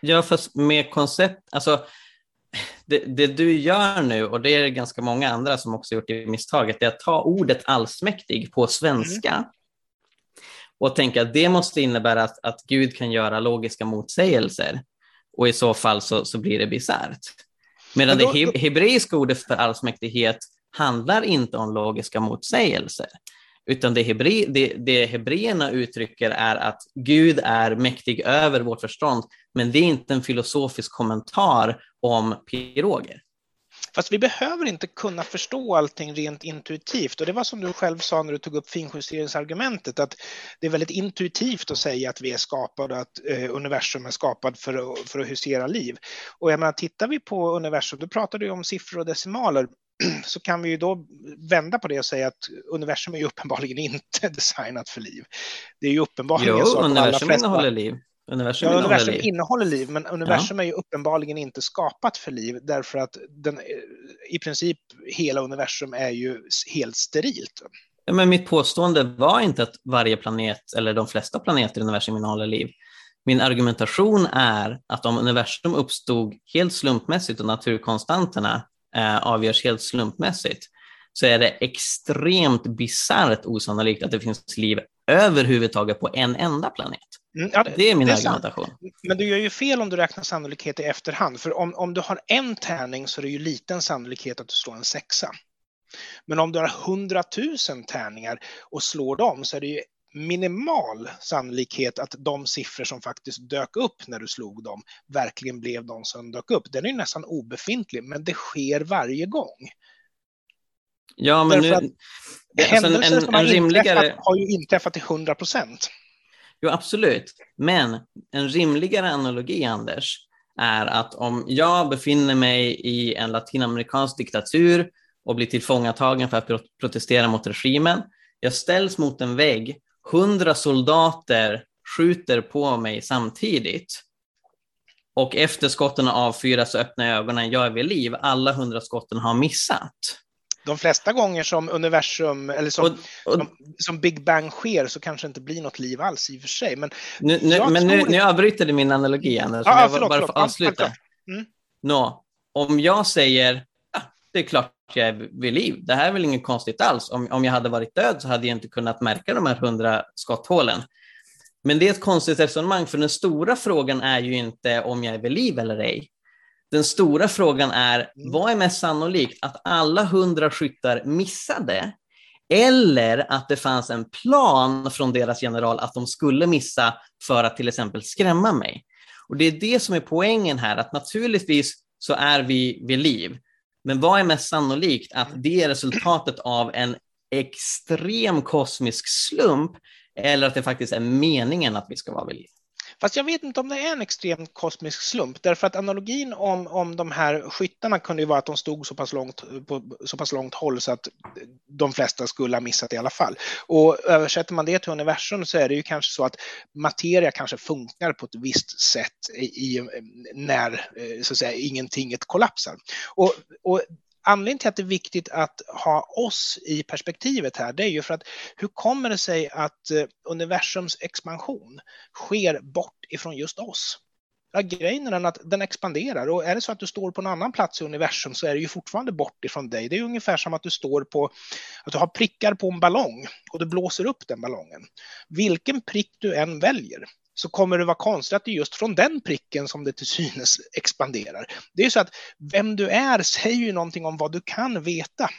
Speaker 1: Ja, fast med koncept, alltså det, det, du gör nu, och det är det ganska många andra som också gjort det misstaget, det är att ta ordet allsmäktig på svenska mm. och tänka att det måste innebära att, att Gud kan göra logiska motsägelser och i så fall så, så blir det bisarrt. Medan då, det hebreiska ordet för allsmäktighet handlar inte om logiska motsägelser. Utan det, hebre, det, det hebreerna uttrycker är att Gud är mäktig över vårt förstånd, men det är inte en filosofisk kommentar om piroger.
Speaker 3: Fast vi behöver inte kunna förstå allting rent intuitivt och det var som du själv sa när du tog upp finjusteringsargumentet att det är väldigt intuitivt att säga att vi är skapade och att eh, universum är skapad för att, för att husera liv. Och jag menar, tittar vi på universum, då pratar du om siffror och decimaler så kan vi ju då vända på det och säga att universum är ju uppenbarligen inte designat för liv. Det är ju uppenbarligen
Speaker 1: jo, så att universum flesta... innehåller liv.
Speaker 3: Universum, ja, universum innehåller liv. innehåller liv, men universum ja. är ju uppenbarligen inte skapat för liv därför att den, i princip hela universum är ju helt sterilt.
Speaker 1: Ja, men mitt påstående var inte att varje planet eller de flesta planeter i universum innehåller liv. Min argumentation är att om universum uppstod helt slumpmässigt och naturkonstanterna eh, avgörs helt slumpmässigt så är det extremt bisarrt osannolikt att det finns liv överhuvudtaget på en enda planet. Mm, ja, det, det, är min det är argumentation. Sant.
Speaker 3: Men du gör ju fel om du räknar sannolikhet i efterhand, för om, om du har en tärning så är det ju liten sannolikhet att du slår en sexa. Men om du har hundratusen tärningar och slår dem så är det ju minimal sannolikhet att de siffror som faktiskt dök upp när du slog dem verkligen blev de som dök upp. Den är nästan obefintlig, men det sker varje gång.
Speaker 1: Ja, men Därför nu...
Speaker 3: Alltså en, en, som har rimligare... har ju inträffat till 100 procent.
Speaker 1: Jo, absolut. Men en rimligare analogi, Anders, är att om jag befinner mig i en latinamerikansk diktatur och blir tillfångatagen för att protestera mot regimen, jag ställs mot en vägg hundra soldater skjuter på mig samtidigt och efter skotten avfyras så öppnar jag ögonen, jag är vid liv. Alla hundra skotten har missat.
Speaker 3: De flesta gånger som universum, eller som, och, och, som, som, Big Bang sker så kanske det inte blir något liv alls i och för sig. Men,
Speaker 1: nu, nu, men nu, nu avbryter du min analogi, Anders. Ja, jag förlåt, bara får avsluta. Mm. Nå, om jag säger, ja, det är klart jag är vid liv. Det här är väl inget konstigt alls. Om, om jag hade varit död så hade jag inte kunnat märka de här hundra skotthålen. Men det är ett konstigt resonemang, för den stora frågan är ju inte om jag är vid liv eller ej. Den stora frågan är, mm. vad är mest sannolikt? Att alla hundra skyttar missade eller att det fanns en plan från deras general att de skulle missa för att till exempel skrämma mig. Och Det är det som är poängen här, att naturligtvis så är vi vid liv. Men vad är mest sannolikt? Att det är resultatet av en extrem kosmisk slump eller att det faktiskt är meningen att vi ska vara vid liv?
Speaker 3: Fast jag vet inte om det är en extrem kosmisk slump, därför att analogin om, om de här skyttarna kunde ju vara att de stod så pass långt, på så pass långt håll så att de flesta skulle ha missat i alla fall. Och översätter man det till universum så är det ju kanske så att materia kanske funkar på ett visst sätt i, i när eh, så att säga, ingenting kollapsar. Och, och anledningen till att det är viktigt att ha oss i perspektivet här, det är ju för att hur kommer det sig att eh, universums expansion sker bort ifrån just oss? Ja, grejen är den att den expanderar och är det så att du står på en annan plats i universum så är det ju fortfarande bort ifrån dig. Det är ungefär som att du står på, att du har prickar på en ballong och du blåser upp den ballongen. Vilken prick du än väljer så kommer det vara konstigt att det är just från den pricken som det till synes expanderar. Det är så att vem du är säger ju någonting om vad du kan veta.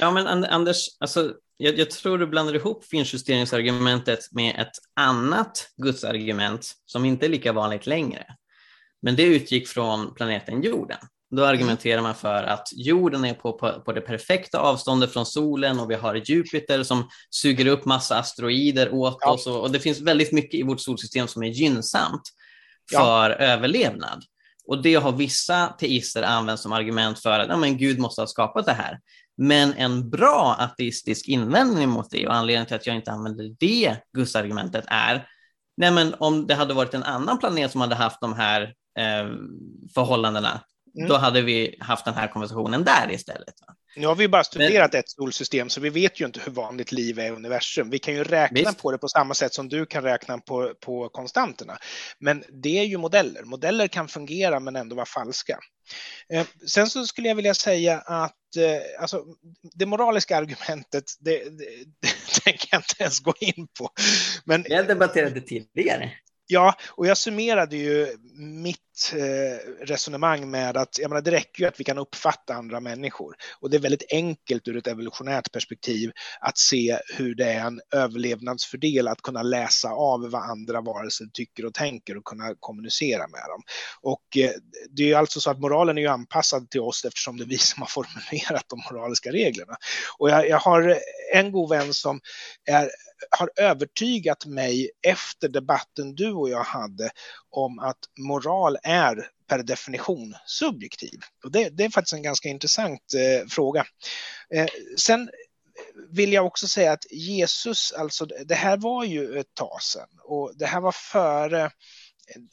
Speaker 1: Ja, men Anders, alltså, jag, jag tror du blandar ihop finjusteringsargumentet med ett annat gudsargument som inte är lika vanligt längre. Men det utgick från planeten jorden. Då argumenterar man för att jorden är på, på, på, det perfekta avståndet från solen och vi har Jupiter som suger upp massa asteroider åt ja. oss och, och, det finns väldigt mycket i vårt solsystem som är gynnsamt för ja. överlevnad. Och det har vissa teister använt som argument för att ja, men Gud måste ha skapat det här. Men en bra ateistisk invändning mot det och anledningen till att jag inte använder det gudsargumentet är nej men om det hade varit en annan planet som hade haft de här eh, förhållandena, Mm. Då hade vi haft den här konversationen där istället.
Speaker 3: Nu har vi bara studerat Men... ett solsystem så vi vet ju inte hur vanligt liv är i universum. Vi kan ju räkna Visst. på det på samma sätt som du kan räkna på, på konstanterna. Men det är ju modeller. Modeller kan fungera men ändå vara falska. Eh, sen så skulle jag vilja säga att eh, alltså, det moraliska argumentet, det, det, det tänker jag inte ens gå in på.
Speaker 1: Men, debatterat det tidigare.
Speaker 3: Ja, och jag summerade ju mitt Eh, resonemang med att jag menar, det räcker ju att vi kan uppfatta andra människor. Och det är väldigt enkelt ur ett evolutionärt perspektiv att se hur det är en överlevnadsfördel att kunna läsa av vad andra varelser tycker och tänker och kunna kommunicera med dem. Och eh, det är ju alltså så att moralen är ju anpassad till oss eftersom det är vi som har formulerat de moraliska reglerna. Och jag, jag har en god vän som är har övertygat mig efter debatten du och jag hade om att moral är per definition subjektiv. Och det, det är faktiskt en ganska intressant eh, fråga. Eh, sen vill jag också säga att Jesus, alltså det här var ju ett tag sedan och det här var före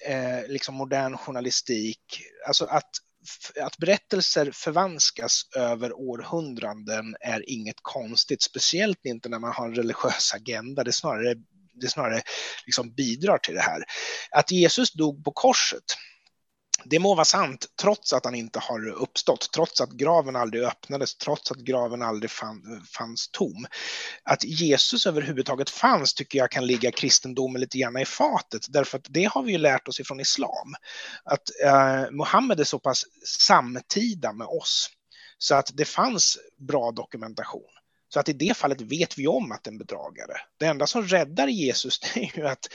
Speaker 3: eh, liksom modern journalistik. Alltså att att berättelser förvanskas över århundraden är inget konstigt, speciellt inte när man har en religiös agenda. Det snarare det snarare liksom bidrar till det här. Att Jesus dog på korset, det må vara sant trots att han inte har uppstått, trots att graven aldrig öppnades, trots att graven aldrig fann, fanns tom. Att Jesus överhuvudtaget fanns tycker jag kan ligga kristendomen lite grann i fatet, därför att det har vi ju lärt oss ifrån islam. Att eh, Muhammed är så pass samtida med oss så att det fanns bra dokumentation. Så att i det fallet vet vi om att det är en bedragare. Det enda som räddar Jesus är ju att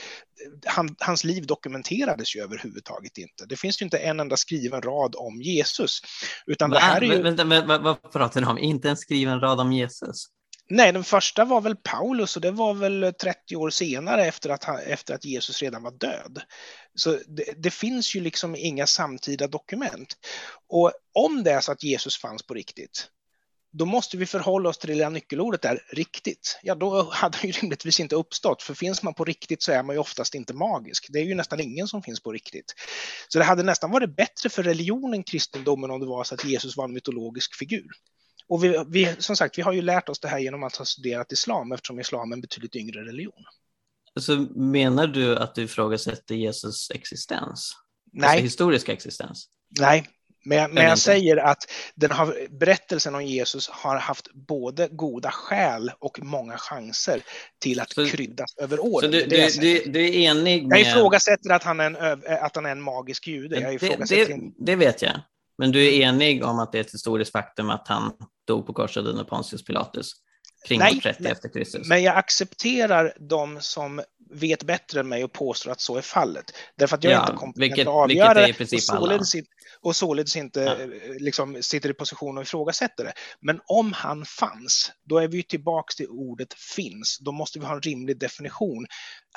Speaker 3: han, hans liv dokumenterades ju överhuvudtaget inte. Det finns ju inte en enda skriven rad om Jesus. Utan det här är ju...
Speaker 1: Vänta, vänta, vad pratar ni om? Inte en skriven rad om Jesus?
Speaker 3: Nej, den första var väl Paulus och det var väl 30 år senare efter att, efter att Jesus redan var död. Så det, det, finns ju liksom inga samtida dokument. Och om det är så att Jesus fanns på riktigt, då måste vi förhålla oss till det lilla nyckelordet där, riktigt. Ja, då hade han ju rimligtvis inte uppstått, för finns man på riktigt så är man ju oftast inte magisk. Det är ju nästan ingen som finns på riktigt. Så det hade nästan varit bättre för religionen kristendomen om det var så att Jesus var en mytologisk figur. Och vi, vi, som sagt, vi har ju lärt oss det här genom att ha studerat islam, eftersom islam är en betydligt yngre religion.
Speaker 1: Så menar du att du ifrågasätter Jesus existens?
Speaker 3: Nej. Alltså
Speaker 1: historisk existens?
Speaker 3: Nej, Men, jag, men jag säger att den har, berättelsen om Jesus har haft både goda skäl och många chanser till att så, kryddas över åren.
Speaker 1: Så du, du, du, du, är enig med...
Speaker 3: Jag ifrågasätter att han är en, att han är en magisk jude. Jag
Speaker 1: det, det, det vet jag. Men du är enig om att det är ett historiskt faktum att han dog på korset under Pontius Pilatus? Kring Nej, 30 efter Kristus.
Speaker 3: men jag accepterar de som vet bättre än mig och påstår att så är fallet. Därför att jag ja, är inte kompetent att avgöra det och således, och således inte ja. Eh, liksom, sitter i position och ifrågasätter det. Men om han fanns, då är vi tillbaka till ordet finns. Då måste vi ha en rimlig definition.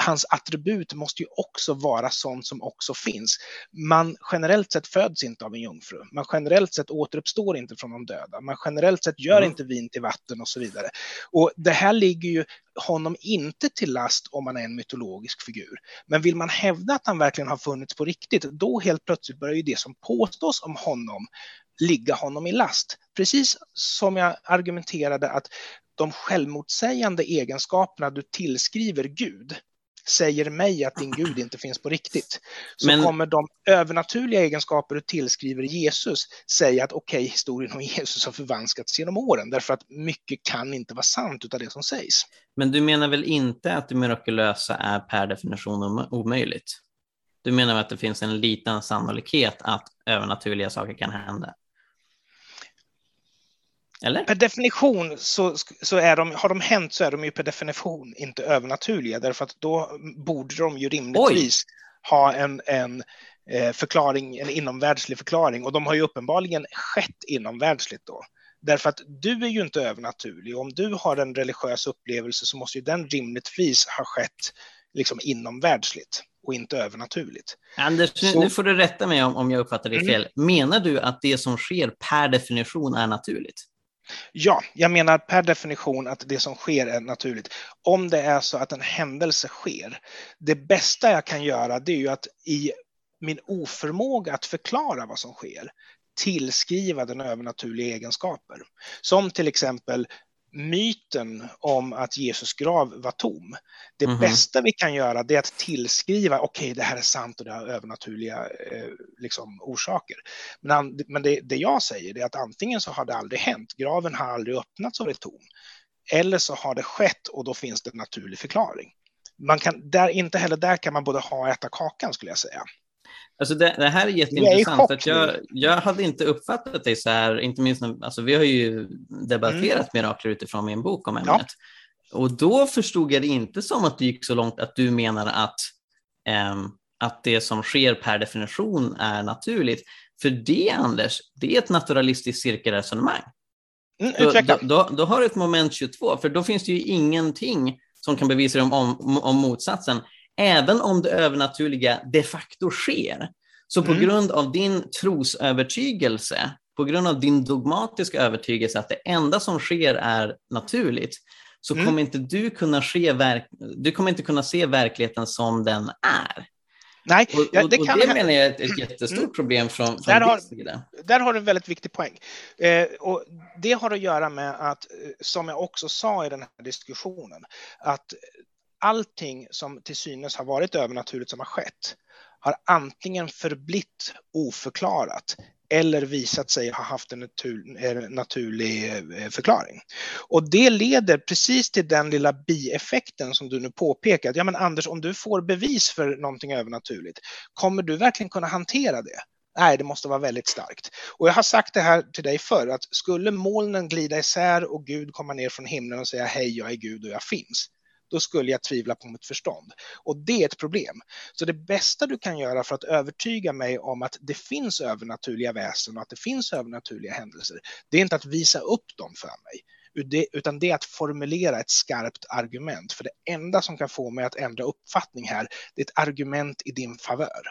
Speaker 3: Hans attribut måste ju också vara sånt som också finns. Man generellt sett föds inte av en jungfru. Man generellt sett återuppstår inte från de döda. Man generellt sett gör mm. inte vin till vatten och så vidare. Och det här ligger ju honom inte till last om man är en mytologisk figur. Men vill man hävda att han verkligen har funnits på riktigt, då helt plötsligt börjar ju det som påstås om honom ligga honom i last. Precis som jag argumenterade att de självmotsägande egenskaperna du tillskriver Gud, säger mig att din Gud inte finns på riktigt. Så Men... kommer de övernaturliga egenskaper du tillskriver Jesus säga att okej, okay, historien om Jesus har förvanskats genom åren, därför att mycket kan inte vara sant utav det som sägs.
Speaker 1: Men du menar väl inte att det mirakulösa är per definition omöjligt? Du menar att det finns en liten sannolikhet att övernaturliga saker kan hända? Eller?
Speaker 3: Per definition så, så är de, har de hänt så är de ju per definition inte övernaturliga därför att då borde de ju rimligtvis Oj. ha en, en eh, förklaring, en inomvärldslig förklaring och de har ju uppenbarligen skett inomvärldsligt då. Därför att du är ju inte övernaturlig. Om du har en religiös upplevelse så måste ju den rimligtvis ha skett liksom inomvärldsligt och inte övernaturligt.
Speaker 1: Anders, så... nu får du rätta mig om, om jag uppfattar det mm. fel. Menar du att det som sker per definition är naturligt?
Speaker 3: Ja, jag menar per definition att det som sker är naturligt. Om det är så att en händelse sker, det bästa jag kan göra det är ju att i min oförmåga att förklara vad som sker tillskriva den övernaturliga egenskaper. Som till exempel myten om att Jesus grav var tom. Det mm -hmm. bästa vi kan göra det är att tillskriva, okej okay, det här är sant och det har övernaturliga eh, liksom, orsaker. Men, men det, det, jag säger är att antingen så har det aldrig hänt, graven har aldrig öppnats och är tom. Eller så har det skett och då finns det en naturlig förklaring. Man kan, där, inte heller där kan man både ha och äta kakan skulle jag säga.
Speaker 1: Alltså det, det, här är jätteintressant. Är jag, jag hade inte uppfattat dig så här, inte minst när, alltså vi har ju debatterat mm. mirakler utifrån min bok om ämnet. Ja. Och då förstod jag det inte som att det gick så långt att du menar att, um, att det som sker per definition är naturligt. För det, Anders, det är ett naturalistiskt cirkelresonemang. Mm, då, då, då, då, har du ett moment 22, för då finns det ju ingenting som kan bevisa om, om, om motsatsen även om det övernaturliga de facto sker. Så på mm. grund av din trosövertygelse, på grund av din dogmatiska övertygelse att det enda som sker är naturligt, så mm. kommer inte du kunna, se verk du kommer inte kunna se verkligheten som den är.
Speaker 3: Nej,
Speaker 1: och, ja, det, och, och det menar jag är ett, ett jättestort mm. problem från, från
Speaker 3: där, har, där har du en väldigt viktig poäng. Eh, och det har att göra med att, eh, som jag också sa i den här diskussionen, att allting som till synes har varit övernaturligt som har skett har antingen förblitt oförklarat eller visat sig ha haft en natur, naturlig eh, förklaring. Och det leder precis till den lilla bieffekten som du nu påpekar. Ja men Anders, om du får bevis för någonting övernaturligt, kommer du verkligen kunna hantera det? Nej, det måste vara väldigt starkt. Och jag har sagt det här till dig förr, att skulle molnen glida isär och Gud komma ner från himlen och säga hej, jag är Gud och jag finns, då skulle jag tvivla på mitt förstånd. Och det är ett problem. Så det bästa du kan göra för att övertyga mig om att det finns övernaturliga väsen och att det finns övernaturliga händelser, det är inte att visa upp dem för mig, utan det är att formulera ett skarpt argument. För det enda som kan få mig att ändra uppfattning här, det är ett argument i din favör.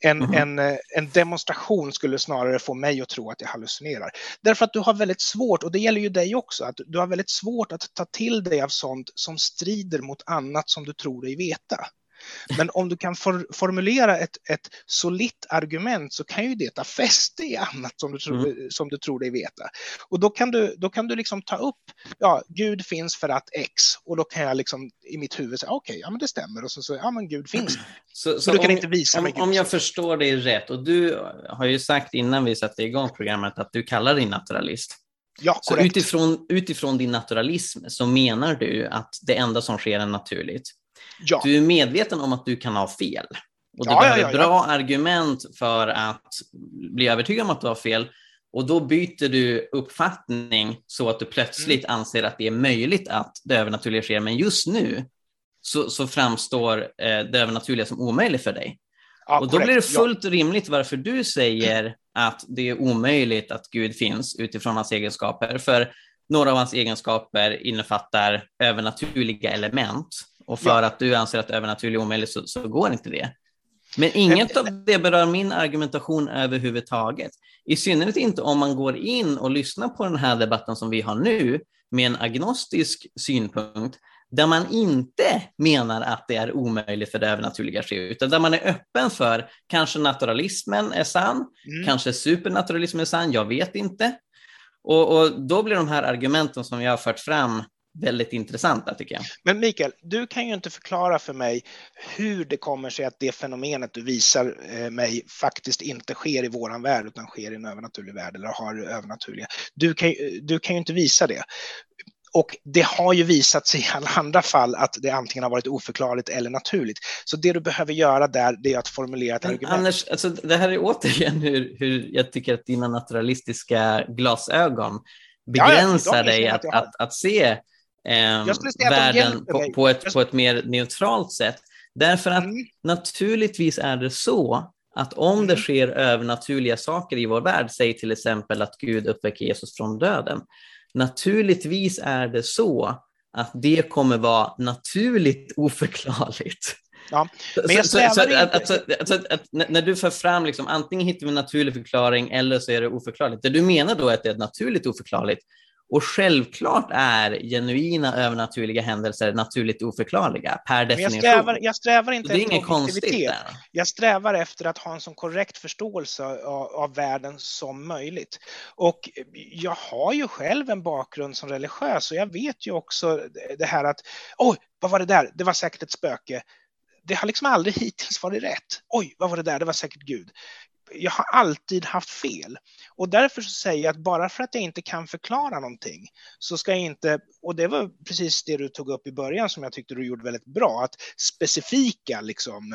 Speaker 3: En, mm. en, eh, en, demonstration skulle snarare få mig att tro att jag hallucinerar. Därför att du har väldigt svårt, och det gäller ju dig också, att du har väldigt svårt att ta till dig av sånt som strider mot annat som du tror dig veta. Men om du kan for, formulera ett, ett solitt argument så kan ju det ta fäste i annat som du, tror, mm. som du tror dig veta. Och då kan du, då kan du liksom ta upp, ja, Gud finns för att X och då kan jag liksom i mitt huvud säga okej, okay, ja men det stämmer och så, så ja men Gud finns.
Speaker 1: Så, så, så du kan om, inte visa mig Gud. Om jag förstår dig rätt och du har ju sagt innan vi satte igång programmet att du kallar dig naturalist.
Speaker 3: Ja,
Speaker 1: så utifrån, utifrån din naturalism så menar du att det enda som sker är naturligt. Ja. Du är medveten om att du kan ha fel. Och du ja, behöver ja, bra argument för att bli övertygad om att du har fel. Och då byter du uppfattning så att du plötsligt mm. anser att det är möjligt att det övernaturliga sker. Men just nu så, så framstår eh, det övernaturliga som omöjligt för dig. och då korrekt. blir det fullt rimligt varför du säger att det är omöjligt att Gud finns utifrån hans egenskaper. För några av hans egenskaper innefattar övernaturliga element. Och för ja. att du anser att övernaturligt är omöjligt så, så går inte det. Men inget av det berör min argumentation överhuvudtaget. I synnerhet inte om man går in och lyssnar på den här debatten som vi har nu med en agnostisk synpunkt där man inte menar att det är omöjligt för det övernaturliga att ske, utan där man är öppen för kanske naturalismen är sann, mm. kanske supernaturalismen är sann, jag vet inte. Och, och, då blir de här argumenten som jag har fört fram väldigt intressanta tycker jag.
Speaker 3: Men Mikael, du kan ju inte förklara för mig hur det kommer sig att det fenomenet du visar eh, mig faktiskt inte sker i våran värld utan sker i en övernaturlig värld eller har övernaturliga. Du kan, du kan ju inte visa det. Och det har ju visat sig i alla andra fall att det antingen har varit oförklarligt eller naturligt. Så det du behöver göra där, det är att formulera ett Men argument.
Speaker 1: Anders, alltså, det här är återigen hur, hur jag tycker att dina naturalistiska glasögon begränsar ja, ja, dig att, att, att, se eh, världen på, på, ett, på ett mer neutralt sätt. Därför att mm. naturligtvis är det så att om mm. det sker övernaturliga saker i vår värld, säg till exempel att Gud uppväcker Jesus från döden, Naturligtvis är det så att det kommer vara naturligt oförklarligt.
Speaker 3: Ja, men jag så, så,
Speaker 1: att, att, att, att, när du för fram, liksom, antingen hittar vi en naturlig förklaring eller så är det oförklarligt. Det du menar då är att det är naturligt oförklarligt. Och självklart är genuina övernaturliga händelser naturligt oförklarliga per definition.
Speaker 3: Jag strävar, jag strävar inte det är efter objektivitet. Jag strävar efter att ha en så korrekt förståelse av, av, världen som möjligt. Och jag har ju själv en bakgrund som religiös och jag vet ju också det här att oj, vad var det där? Det var säkert ett spöke det har liksom aldrig hittills varit rätt. Oj, vad var det där? Det var säkert Gud jag har alltid haft fel. Och därför så säger jag att bara för att jag inte kan förklara någonting så ska jag inte, och det var precis det du tog upp i början som jag tyckte du gjorde väldigt bra, att specifika liksom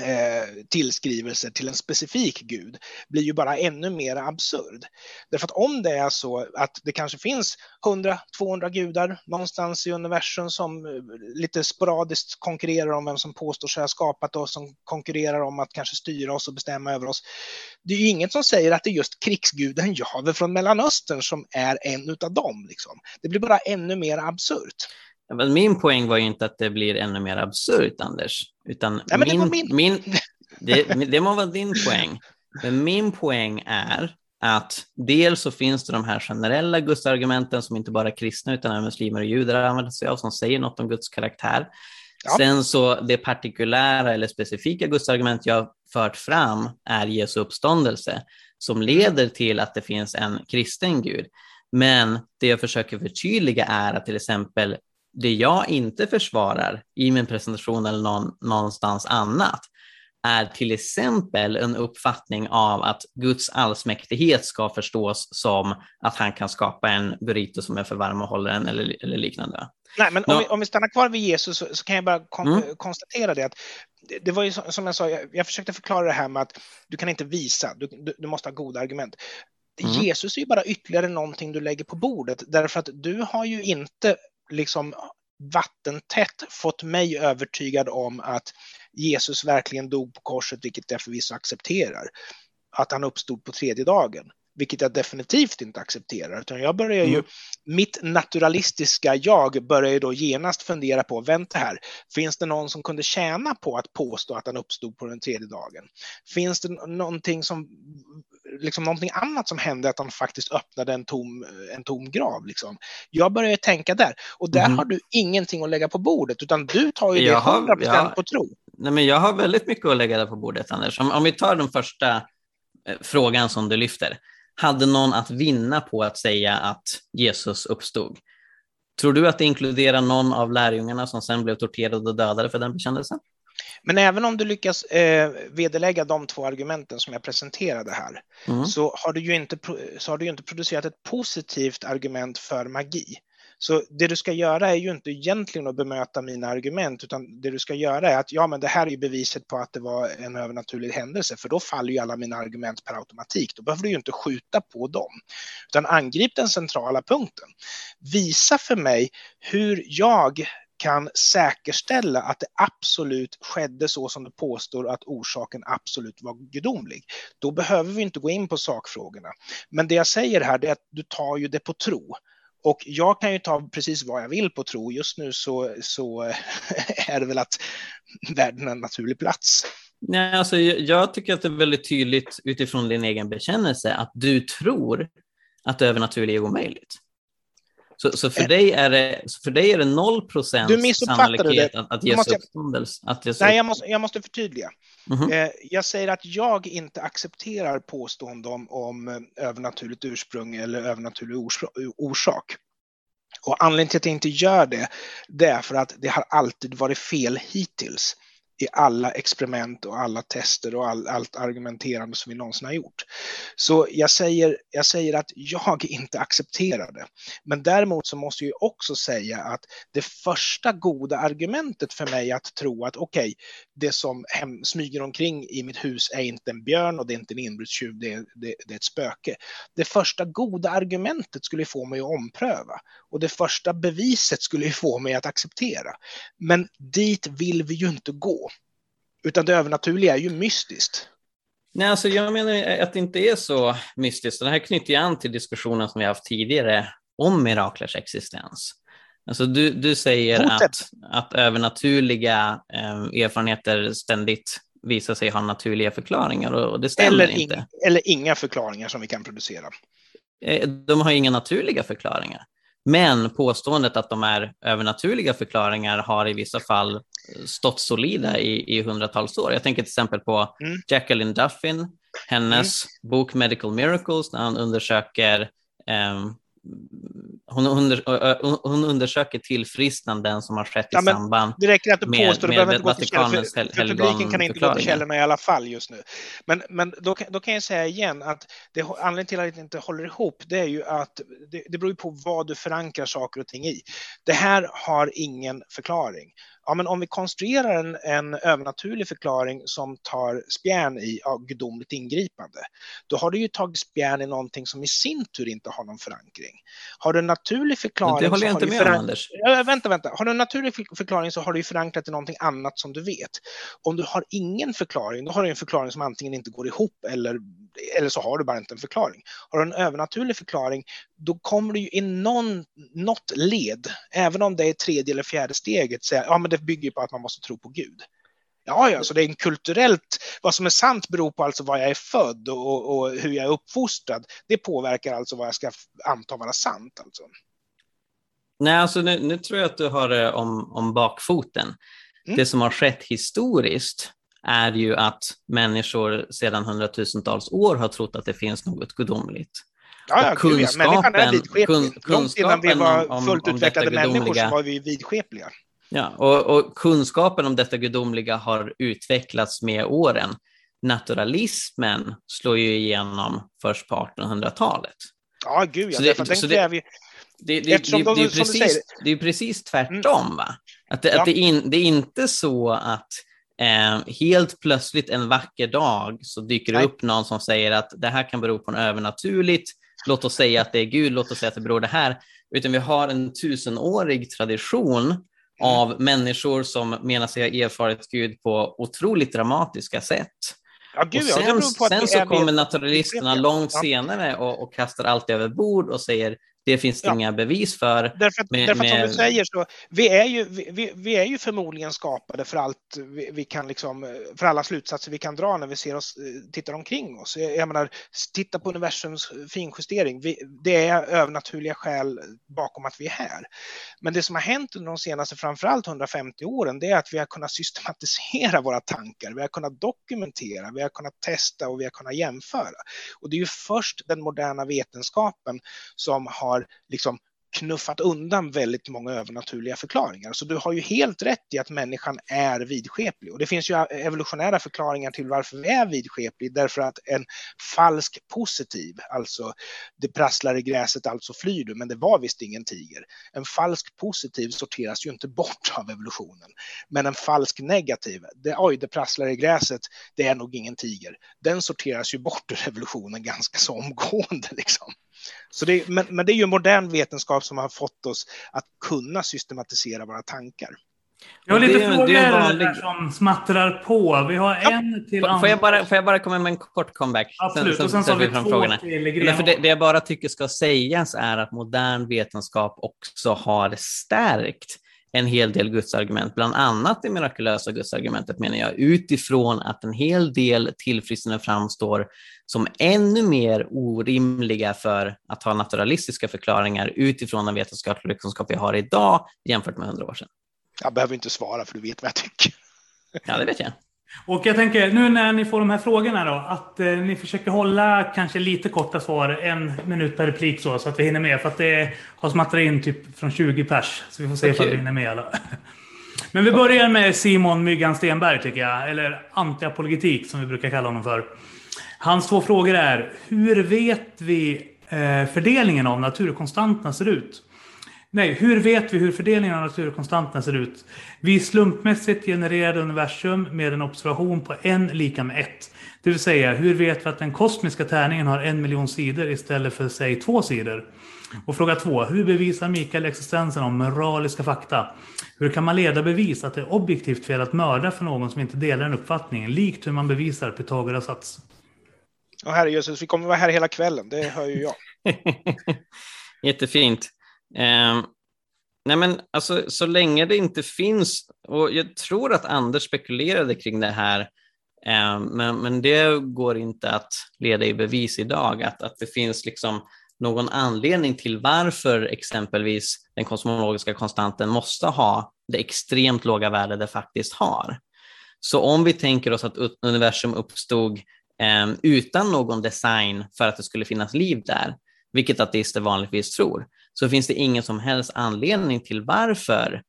Speaker 3: eh, tillskrivelser till en specifik gud blir ju bara ännu mer absurd. Därför att om det är så att det kanske finns 100-200 gudar någonstans i universum som eh, lite sporadiskt konkurrerar om vem som påstår sig ha skapat oss, som konkurrerar om att kanske styra oss och bestämma över oss. Det är ju inget som säger att det är just krigsguden Jave från Mellanöstern som är en utav dem. Liksom. Det blir bara ännu mer absurt.
Speaker 1: Men min poäng var ju inte att det blir ännu mer absurt, Anders. Utan
Speaker 3: Nej, min, det, min.
Speaker 1: Min, det, det må vara din poäng. Men min poäng är att dels så finns det de här generella gudsargumenten som inte bara kristna utan även muslimer och judar använder sig av som säger något om Guds karaktär. Ja. Sen så det partikulära eller specifika gudsargument jag fört fram är Jesu uppståndelse som leder till att det finns en kristen Gud. Men det jag försöker förtydliga är att till exempel det jag inte försvarar i min presentation eller någon, någonstans annat är till exempel en uppfattning av att Guds allsmäktighet ska förstås som att han kan skapa en burrito som är för varm och håller en eller, eller liknande.
Speaker 3: Nej, men om vi, om vi, stannar kvar vid Jesus så, så kan jag bara kon mm. konstatera det att det, det, var ju som jag sa, jag, jag, försökte förklara det här med att du kan inte visa, du, du, du måste ha goda argument. Mm. Jesus är ju bara ytterligare någonting du lägger på bordet därför att du har ju inte liksom vattentätt fått mig övertygad om att Jesus verkligen dog på korset, vilket jag förvisso accepterar. Att han uppstod på tredje dagen vilket jag definitivt inte accepterar, utan jag börjar ju, mm. mitt naturalistiska jag börjar ju då genast fundera på, vänta här, finns det någon som kunde tjäna på att påstå att han uppstod på den tredje dagen? Finns det någonting som, liksom någonting annat som hände, att han faktiskt öppnade en tom, en tom grav? Liksom? Jag börjar tänka där, och där mm. har du ingenting att lägga på bordet, utan du tar ju det 100% ja, på tro.
Speaker 1: Nej, men jag har väldigt mycket att lägga där på bordet, Anders. Om, om vi tar den första eh, frågan som du lyfter hade någon att vinna på att säga att Jesus uppstod. Tror du att det inkluderar någon av lärjungarna som sen blev torterade och dödade för den bekännelsen?
Speaker 3: Men även om du lyckas eh, vederlägga de två argumenten som jag presenterade här, mm. så, har du ju inte, så har du ju inte producerat ett positivt argument för magi. Så det du ska göra är ju inte egentligen att bemöta mina argument, utan det du ska göra är att ja, men det här är ju beviset på att det var en övernaturlig händelse, för då faller ju alla mina argument per automatik. Då behöver du ju inte skjuta på dem, utan angrip den centrala punkten. Visa för mig hur jag kan säkerställa att det absolut skedde så som du påstår att orsaken absolut var gudomlig. Då behöver vi inte gå in på sakfrågorna. Men det jag säger här är att du tar ju det på tro. Och jag kan ju ta precis vad jag vill på tro. Just nu så, så är det väl att världen är en naturlig plats.
Speaker 1: Nej, alltså, jag tycker att det är väldigt tydligt utifrån din egen bekännelse att du tror att det övernaturliga är omöjligt. Så, så för, dig är det, för dig är det 0 procent sannolikhet det. att, att Jesu uppståndelse... Att
Speaker 3: Jesu... Nej, jag måste, jag måste förtydliga. Mm -hmm. jag säger att jag inte accepterar påståenden om, om eh, övernaturligt ursprung eller övernaturlig orsak. Och anledningen till att jag inte gör det, det är för att det har alltid varit fel hittills i alla experiment och alla tester och all, allt argumenterande som vi någonsin har gjort. Så jag säger, jag säger att jag inte accepterar det. Men däremot så måste jag också säga att det första goda argumentet för mig att tro att okej, okay, det som hem, smyger omkring i mitt hus är inte en björn och det är inte en inbrottstjuv, det, det, det är ett spöke. Det första goda argumentet skulle få mig att ompröva och det första beviset skulle få mig att acceptera. Men dit vill vi ju inte gå. Utan det övernaturliga är ju mystiskt.
Speaker 1: Nej, alltså jag menar att det inte är så mystiskt. Det här knyter ju an till diskussionen som vi haft tidigare om miraklers existens. Alltså du, du säger att, att övernaturliga eh, erfarenheter ständigt visar sig ha naturliga förklaringar och det stämmer
Speaker 3: eller
Speaker 1: inte.
Speaker 3: Eller inga förklaringar som vi kan producera.
Speaker 1: Eh, de har inga naturliga förklaringar. Men påståendet att de är övernaturliga förklaringar har i vissa fall stått solida i, i hundratals år. Jag tänker till exempel på mm. Jacqueline Duffin, hennes mm. bok Medical Miracles, när han undersöker um, hon, under, hon undersöker tillfrisknanden som har skett ja, i samband
Speaker 3: det räcker att du med, påstår, med, med Vatikanens för, för publiken kan inte gå till källorna i alla fall just nu. Men, men då, då kan jag säga igen att det, anledningen till att det inte håller ihop, det är ju att det, det beror på vad du förankrar saker och ting i. Det här har ingen förklaring ja, men om vi konstruerar en, en övernaturlig förklaring som tar spjärn i ja, gudomligt ingripande, då har du ju tagit spjärn i någonting som i sin tur inte har någon förankring. Har du en naturlig förklaring...
Speaker 1: det håller jag inte med om, Anders.
Speaker 3: Ja, vänta, vänta. Har du en naturlig förklaring så har du ju förankrat i någonting annat som du vet. Om du har ingen förklaring, då har du en förklaring som antingen inte går ihop eller, eller så har du bara inte en förklaring. Har du en övernaturlig förklaring, då kommer du ju i någon, något led, även om det är tredje eller fjärde steget, säga ja men det bygger på att man måste tro på Gud. Ja, ja, så det är en kulturellt, vad som är sant beror på alltså var jag är född och, och hur jag är uppfostrad. Det påverkar alltså vad jag ska anta vara sant. Alltså.
Speaker 1: Nej, alltså nu, nu tror jag att du har det om, om bakfoten. Mm. Det som har skett historiskt är ju att människor sedan hundratusentals år har trott att det finns något gudomligt.
Speaker 3: Ja, ja, kunskapen, är vidskeplig. Kun, Långt innan vi var om, fullt om, utvecklade människor så var vi vidskepliga.
Speaker 1: Ja, och, och, kunskapen om detta gudomliga har utvecklats med åren. Naturalismen slår ju igenom först på 1800-talet.
Speaker 3: Ja, gud ja. Det, den kräver ju...
Speaker 1: Det, det, det, det, är precis, det är precis tvärtom. Mm. Va? Att, det, ja. att det, in, det är inte så att eh, helt plötsligt en vacker dag så dyker det upp någon som säger att det här kan bero på något övernaturligt. Låt oss säga att det är Gud, låt oss säga att det beror det här. Utan vi har en tusenårig tradition Mm. av människor som menar sig ha erfarit Gud på otroligt dramatiska sätt.
Speaker 3: Ja, gud,
Speaker 1: och
Speaker 3: ja,
Speaker 1: sen,
Speaker 3: att
Speaker 1: sen så kommer naturalisterna
Speaker 3: Ja.
Speaker 1: långt senare och, och kastar allt över bord och säger det finns det
Speaker 3: Ja.
Speaker 1: inga bevis för.
Speaker 3: Därför att,
Speaker 1: med-
Speaker 3: därför att som
Speaker 1: med-
Speaker 3: du säger så, vi är ju, vi, vi- är ju förmodligen skapade för allt vi, vi kan liksom, för alla slutsatser vi kan dra när vi ser oss, eh, tittar omkring oss. Jag jag menar, titta på universums finjustering. Vi, det är övernaturliga skäl bakom att vi är här. Men det som har hänt under de senaste, framförallt 150 åren, det är att vi har kunnat systematisera våra tankar. Vi har kunnat dokumentera, vi har kunnat testa och vi har kunnat jämföra. Och det är ju först den moderna vetenskapen som har liksom knuffat undan väldigt många övernaturliga förklaringar. Så du har ju helt rätt i att människan är vidskeplig. Och det finns ju evolutionära förklaringar till varför vi är vidskeplig. Därför att en falsk positiv, alltså det prasslar i gräset, alltså flyr du, men det var visst ingen tiger. En falsk positiv sorteras ju inte bort av evolutionen. Men en falsk negativ, det, oj, det prasslar i gräset, det är nog ingen tiger. Den sorteras ju bort ur evolutionen ganska så omgående. Liksom. Så det, men, men det är ju modern vetenskap som har fått oss att kunna systematisera våra tankar.
Speaker 2: Jag har
Speaker 1: Det
Speaker 2: lite
Speaker 1: är- det är
Speaker 2: frågor
Speaker 1: en vanlig-
Speaker 2: där som smattrar på. Vi har en till
Speaker 1: Får, jag bara, får jag bara komma med en kort comeback?
Speaker 2: Absolut, och sen så har vi två
Speaker 1: frågorna.
Speaker 2: till
Speaker 1: för det, det jag bara tycker ska sägas är att modern vetenskap också har stärkt en hel del gudsargument, bland annat det mirakulösa gudsargumentet menar jag, utifrån att en hel del tillfrisknanden framstår som ännu mer orimliga för att ha naturalistiska förklaringar utifrån den vetenskapliga kunskap vi har idag jämfört med hundra år sedan.
Speaker 3: Jag behöver inte svara för du vet vad jag tycker.
Speaker 1: Ja, det vet jag.
Speaker 2: Och jag tänker, nu när ni får de här frågorna då, att eh, ni försöker hålla kanske lite korta svar, en minut per replik så, så att vi hinner med. För att det har smattrat in typ från 20 pers, så vi får se ifall vi
Speaker 1: Okej.
Speaker 2: hinner med alla. Men vi börjar med Simon Myggan Stenberg tycker jag, eller antiapologetik som vi brukar kalla honom för. Hans två frågor är, hur vet vi eh, fördelningen av naturkonstanterna ser ut? Nej, hur vet vi hur fördelningen av naturkonstanterna ser ut? Vi slumpmässigt genererade universum med en observation på en lika med ett. Det vill säga, hur vet vi att den kosmiska tärningen har en miljon sidor istället för, säg, två sidor? Och fråga två, hur bevisar Mikael existensen av moraliska fakta? Hur kan man leda bevis att det är objektivt fel att mörda för någon som inte delar den uppfattningen, likt hur man bevisar Pythagoras sats?
Speaker 3: Och herre Jesus, vi kommer vara här hela kvällen, det hör ju jag.
Speaker 1: Jättefint. Eh, nej men alltså, så länge det inte finns, och jag tror att Anders spekulerade kring det här, eh, men, men det går inte att leda i bevis idag, att, att det finns liksom någon anledning till varför exempelvis den kosmologiska konstanten måste ha det extremt låga värde det faktiskt har. Så om vi tänker oss att universum uppstod eh, utan någon design för att det skulle finnas liv där, vilket ateister vanligtvis tror, så finns det ingen som helst anledning till varför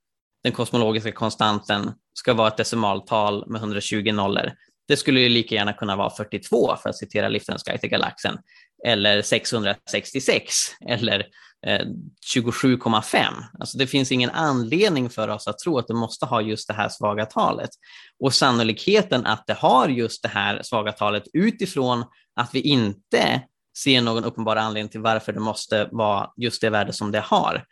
Speaker 1: den kosmologiska konstanten ska vara ett decimaltal med 120 nollor. Det skulle ju lika gärna kunna vara 42 för att citera Liftens guide till galaxen, eller 666 eller 27,5. Alltså det finns ingen anledning för oss att tro att det måste ha just det här svaga talet. Och sannolikheten att det har just det här svaga talet utifrån att vi inte ser någon uppenbar anledning till varför det måste vara just det värde som det har.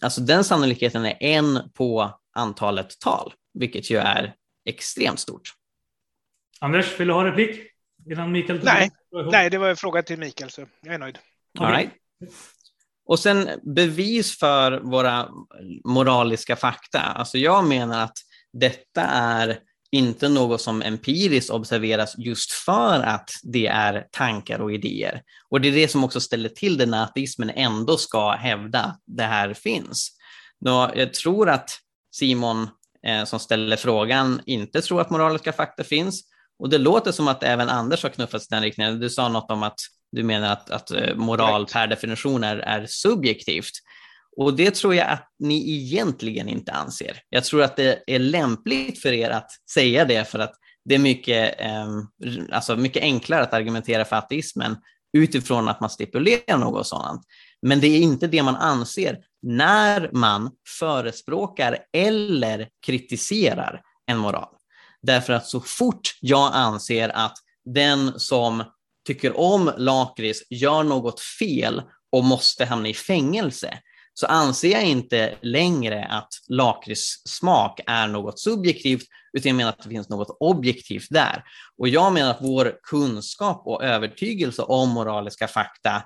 Speaker 1: Alltså den sannolikheten är en på antalet tal, vilket ju är extremt stort.
Speaker 2: Anders, vill du ha replik? Innan Mikael
Speaker 3: Nej, nej, det var en fråga till Mikael, så jag är nöjd.
Speaker 1: All right. Och sen bevis för våra moraliska fakta. Alltså jag menar att detta är inte något som empiriskt observeras just för att det är tankar och idéer. Och det är det som också ställer till det när ateismen ändå ska hävda att det här finns. Nå, jag tror att Simon eh, som ställer frågan inte tror att moraliska fakta finns. Och det låter som att även Anders har knuffats i den riktningen. Du sa något om att du menar att, att eh, moral per definition är, är subjektivt. Och det tror jag att ni egentligen inte anser. Jag tror att det är lämpligt för er att säga det för att det är mycket, eh, alltså mycket enklare att argumentera för ateismen utifrån att man stipulerar något sådant. Men det är inte det man anser när man förespråkar eller kritiserar en moral. Därför att så fort jag anser att den som tycker om lakrits gör något fel och måste hamna i fängelse, så anser jag inte längre att lakritssmak är något subjektivt, utan jag menar att det finns något objektivt där. Och jag menar att vår kunskap och övertygelse om moraliska fakta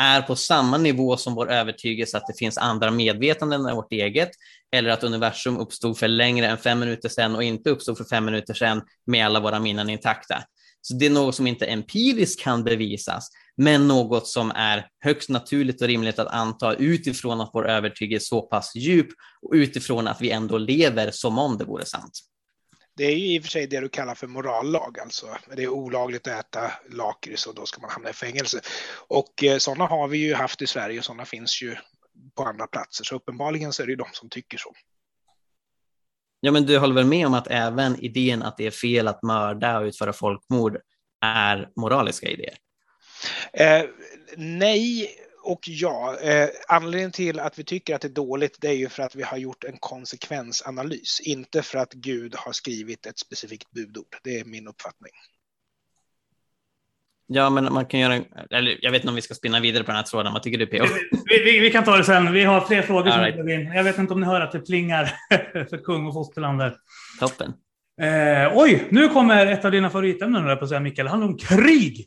Speaker 1: är på samma nivå som vår övertygelse att det finns andra medvetanden än vårt eget, eller att universum uppstod för längre än fem minuter sedan och inte uppstod för fem minuter sedan med alla våra minnen intakta. Så det är något som inte empiriskt kan bevisas, men något som är högst naturligt och rimligt att anta utifrån att vår övertygelse är så pass djup och utifrån att vi ändå lever som om det vore sant.
Speaker 3: Det är ju i och för sig det du kallar för morallag, alltså. Det är olagligt att äta lakrits och då ska man hamna i fängelse. Och eh, sådana har vi ju haft i Sverige och sådana finns ju på andra platser. Så uppenbarligen så är det ju de som tycker så.
Speaker 1: Ja, men du håller väl med om att även idén att det är fel att mörda och utföra folkmord är moraliska idéer?
Speaker 3: Eh, nej och ja. Eh, anledningen till att vi tycker att det är dåligt det är ju för att vi har gjort en konsekvensanalys, inte för att Gud har skrivit ett specifikt budord. Det är min uppfattning.
Speaker 1: Ja, men man kan göra, eller jag vet inte om vi ska spinna vidare på den här tråden. Vad tycker du PO?
Speaker 2: Vi, vi, vi kan ta det sen. Vi har fler frågor. Som right. Jag vet inte om ni hör att det plingar för kung och fosterlandet.
Speaker 1: Toppen.
Speaker 2: Eh, oj, nu kommer ett av dina favoritämnen, på att säga, Mikael. Det handlar om krig.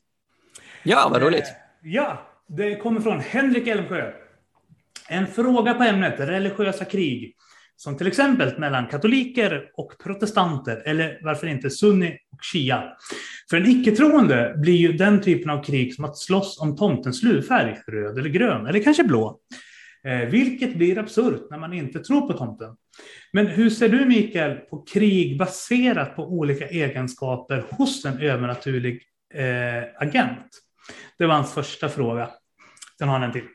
Speaker 1: Ja, vad roligt. Eh,
Speaker 2: ja, det kommer från Henrik Elmsjö. En fråga på ämnet religiösa krig som till exempel mellan katoliker och protestanter, eller varför inte sunni och shia. För en icke-troende blir ju den typen av krig som att slåss om tomtens luvfärg, röd eller grön, eller kanske blå. Eh, vilket blir absurt när man inte tror på tomten. Men hur ser du, Mikael, på krig baserat på olika egenskaper hos en övernaturlig eh, agent? Det var hans första fråga. Sen har han en till.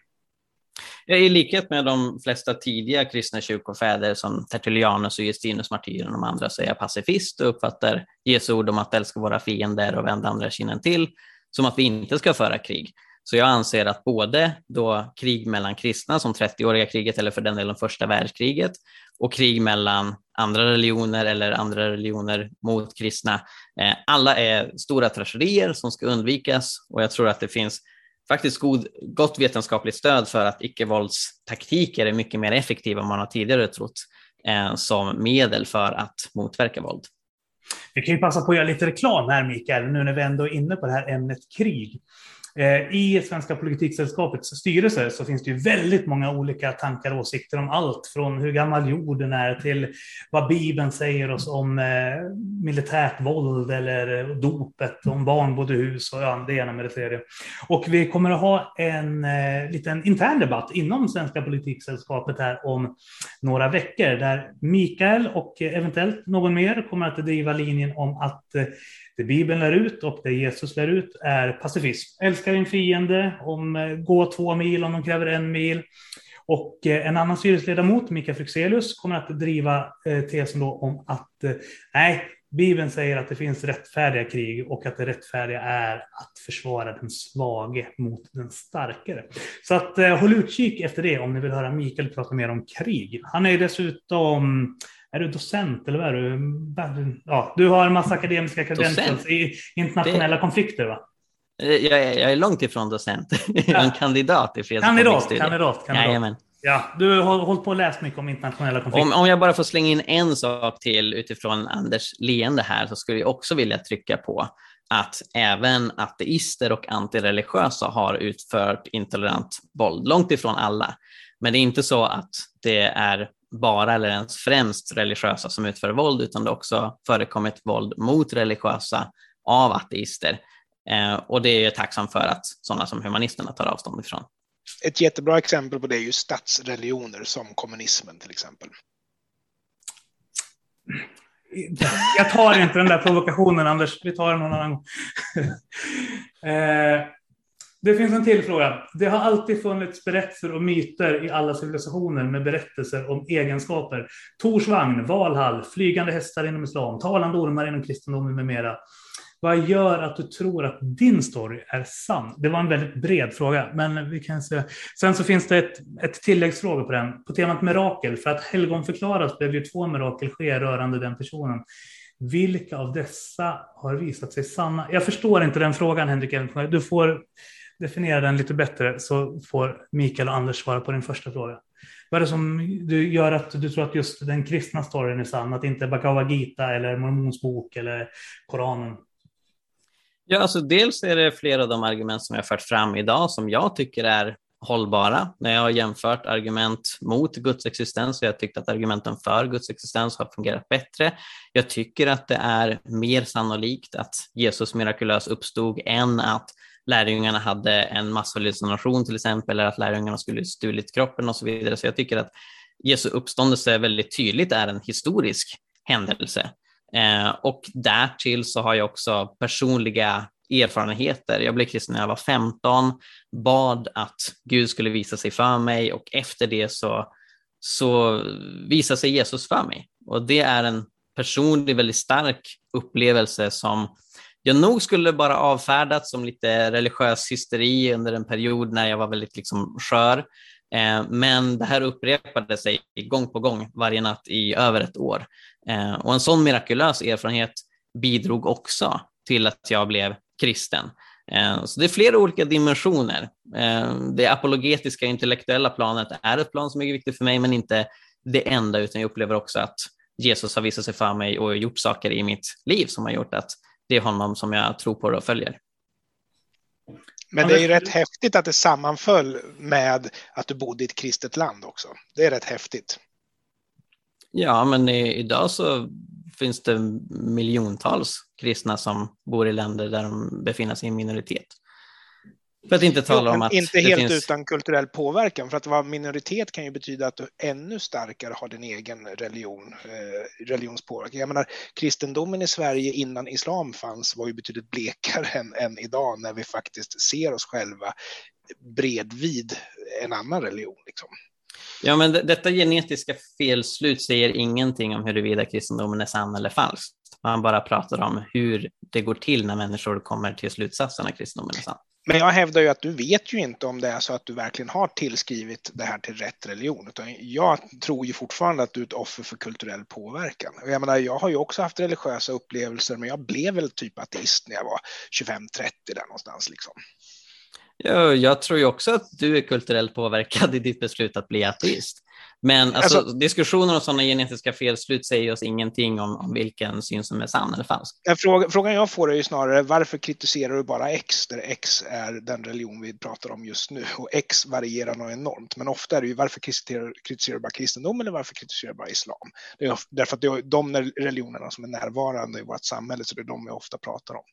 Speaker 1: I likhet med de flesta tidiga kristna kyrkofäder som Tertullianus och Justinus martyren och de andra så är jag pacifist och uppfattar Jesu ord om att älska våra fiender och vända andra kinden till som att vi inte ska föra krig. Så jag anser att både då krig mellan kristna som 30-åriga kriget eller för den delen första världskriget och krig mellan andra religioner eller andra religioner mot kristna, eh, alla är stora tragedier som ska undvikas och jag tror att det finns faktiskt god, gott vetenskapligt stöd för att icke-våldstaktiker är mycket mer effektiva än man har tidigare trott eh, som medel för att motverka våld.
Speaker 2: Vi kan ju passa på att göra lite reklam här Mikael, nu när vi ändå är inne på det här ämnet krig. Eh, I Svenska politiksällskapets styrelse så finns det ju väldigt många olika tankar och åsikter om allt från hur gammal jorden är till vad Bibeln säger oss om eh, militärt våld eller dopet, om barn, både hus och ja, det ena med det tredje. Och vi kommer att ha en eh, liten intern debatt inom Svenska politiksällskapet här om några veckor där Mikael och eventuellt någon mer kommer att driva linjen om att det Bibeln lär ut och det Jesus lär ut är pacifism. Älska din fiende, om, eh, gå två mil om de kräver en mil. Och eh, en annan styrelseledamot, Mikael Fryxelius, kommer att driva eh, tesen då om att nej, Bibeln säger att det finns rättfärdiga krig och att det rättfärdiga är att försvara den svage mot den starkare. Så att håll utkik efter det om ni vill höra Mikael prata mer om krig. Han är dessutom är du docent eller vad är du? Ja, du har en massa akademiska credentials i internationella det... konflikter va?
Speaker 1: Eh, jag är, jag är långt ifrån docent. Jag är en kandidat i
Speaker 2: fredskonfliktstudier. Kandidat, kandidat, kandidat.
Speaker 1: Jajamän.
Speaker 2: Ja, du har hållit på och läst mycket om internationella konflikter.
Speaker 1: Om, om jag bara får slänga in en sak till utifrån Anders leende här så skulle jag också vilja trycka på att även ateister och antireligiösa har utfört intolerant våld. Långt ifrån alla. Men det är inte så att det är bara eller ens främst religiösa som utför våld, utan det har också förekommit våld mot religiösa av ateister. Eh, och det är jag tacksam för att sådana som humanisterna tar avstånd ifrån.
Speaker 3: Ett jättebra exempel på det är ju statsreligioner som kommunismen till exempel.
Speaker 2: Jag tar inte den där provokationen, Anders. Vi tar den någon annan gång. eh, det finns en till fråga. Det har alltid funnits berättelser och myter i alla civilisationer med berättelser om egenskaper. Torsvagn, Valhall, flygande hästar inom islam, talande ormar inom kristendomen med mera. Vad gör att du tror att din story är sann? Det var en väldigt bred fråga, men vi kan se. Sen så finns det ett, ett tilläggsfråga på den. På temat mirakel, för att helgon förklaras behöver ju två mirakel ske rörande den personen. Vilka av dessa har visat sig sanna? Jag förstår inte den frågan, Henrik. Du får definiera den lite bättre så får Mikael och Anders svara på din första fråga. Vad är det som du gör att du tror att just den kristna storyn är sann, att inte Bhagavad Gita eller Mormons bok eller Koranen?
Speaker 1: Ja, alltså dels är det flera av de argument som jag fört fram idag som jag tycker är hållbara. När jag har jämfört argument mot Guds existens och jag tyckt att argumenten för Guds existens har fungerat bättre. Jag tycker att det är mer sannolikt att Jesus mirakulöst uppstod än att lärjungarna hade en masshallucination till exempel, eller att lärjungarna skulle stulit kroppen och så vidare. Så jag tycker att Jesu uppståndelse väldigt tydligt är en historisk händelse. Eh, och därtill så har jag också personliga erfarenheter. Jag blev kristen när jag var 15, bad att Gud skulle visa sig för mig och efter det så, så visade sig Jesus för mig. Och det är en personlig, väldigt stark upplevelse som jag nog skulle bara avfärdat som lite religiös hysteri under en period när jag var väldigt liksom skör. Eh, men det här upprepade sig gång på gång varje natt i över ett år. Eh, och en sån mirakulös erfarenhet bidrog också till att jag blev kristen. Eh, så det är flera olika dimensioner. Eh, det apologetiska intellektuella planet är ett plan som är viktigt för mig, men inte det enda, utan jag upplever också att Jesus har visat sig för mig och gjort saker i mitt liv som har gjort att det är honom som jag tror på och följer.
Speaker 3: Men det är ju rätt häftigt att det sammanföll med att du bodde i ett kristet land också. Det är rätt häftigt.
Speaker 1: Ja, men i, idag så finns det miljontals kristna som bor i länder där de befinner sig i minoritet. För att inte tala om att...
Speaker 3: Inte helt finns... utan kulturell påverkan, för att vara minoritet kan ju betyda att du ännu starkare har din egen religion, eh, religionspåverkan. Jag menar, kristendomen i Sverige innan islam fanns var ju betydligt blekare än, än idag när vi faktiskt ser oss själva bredvid en annan religion. Liksom.
Speaker 1: Ja, men detta genetiska felslut säger ingenting om huruvida kristendomen är sann eller falsk. Man bara pratar om hur det går till när människor kommer till slutsatsen att kristendomen är sann.
Speaker 3: Men jag hävdar ju att du vet ju inte om det är så att du verkligen har tillskrivit det här till rätt religion. Utan jag tror ju fortfarande att du är ett offer för kulturell påverkan. Jag menar, jag har ju också haft religiösa upplevelser, men jag blev väl typ ateist när jag var 25-30 där någonstans liksom.
Speaker 1: Ja, jag tror ju också att du är kulturellt påverkad i ditt beslut att bli ateist. Men alltså, alltså, diskussioner om sådana genetiska felslut säger oss ingenting om, om vilken syn som är sann eller falsk.
Speaker 3: Fråga, frågan jag får är ju snarare varför kritiserar du bara X, där X är den religion vi pratar om just nu och X varierar nog enormt. Men ofta är det ju varför kritiserar, kritiserar du bara kristendom eller varför kritiserar du bara islam? Det är därför att det är de religionerna som är närvarande i vårt samhälle, så det är de vi ofta pratar om.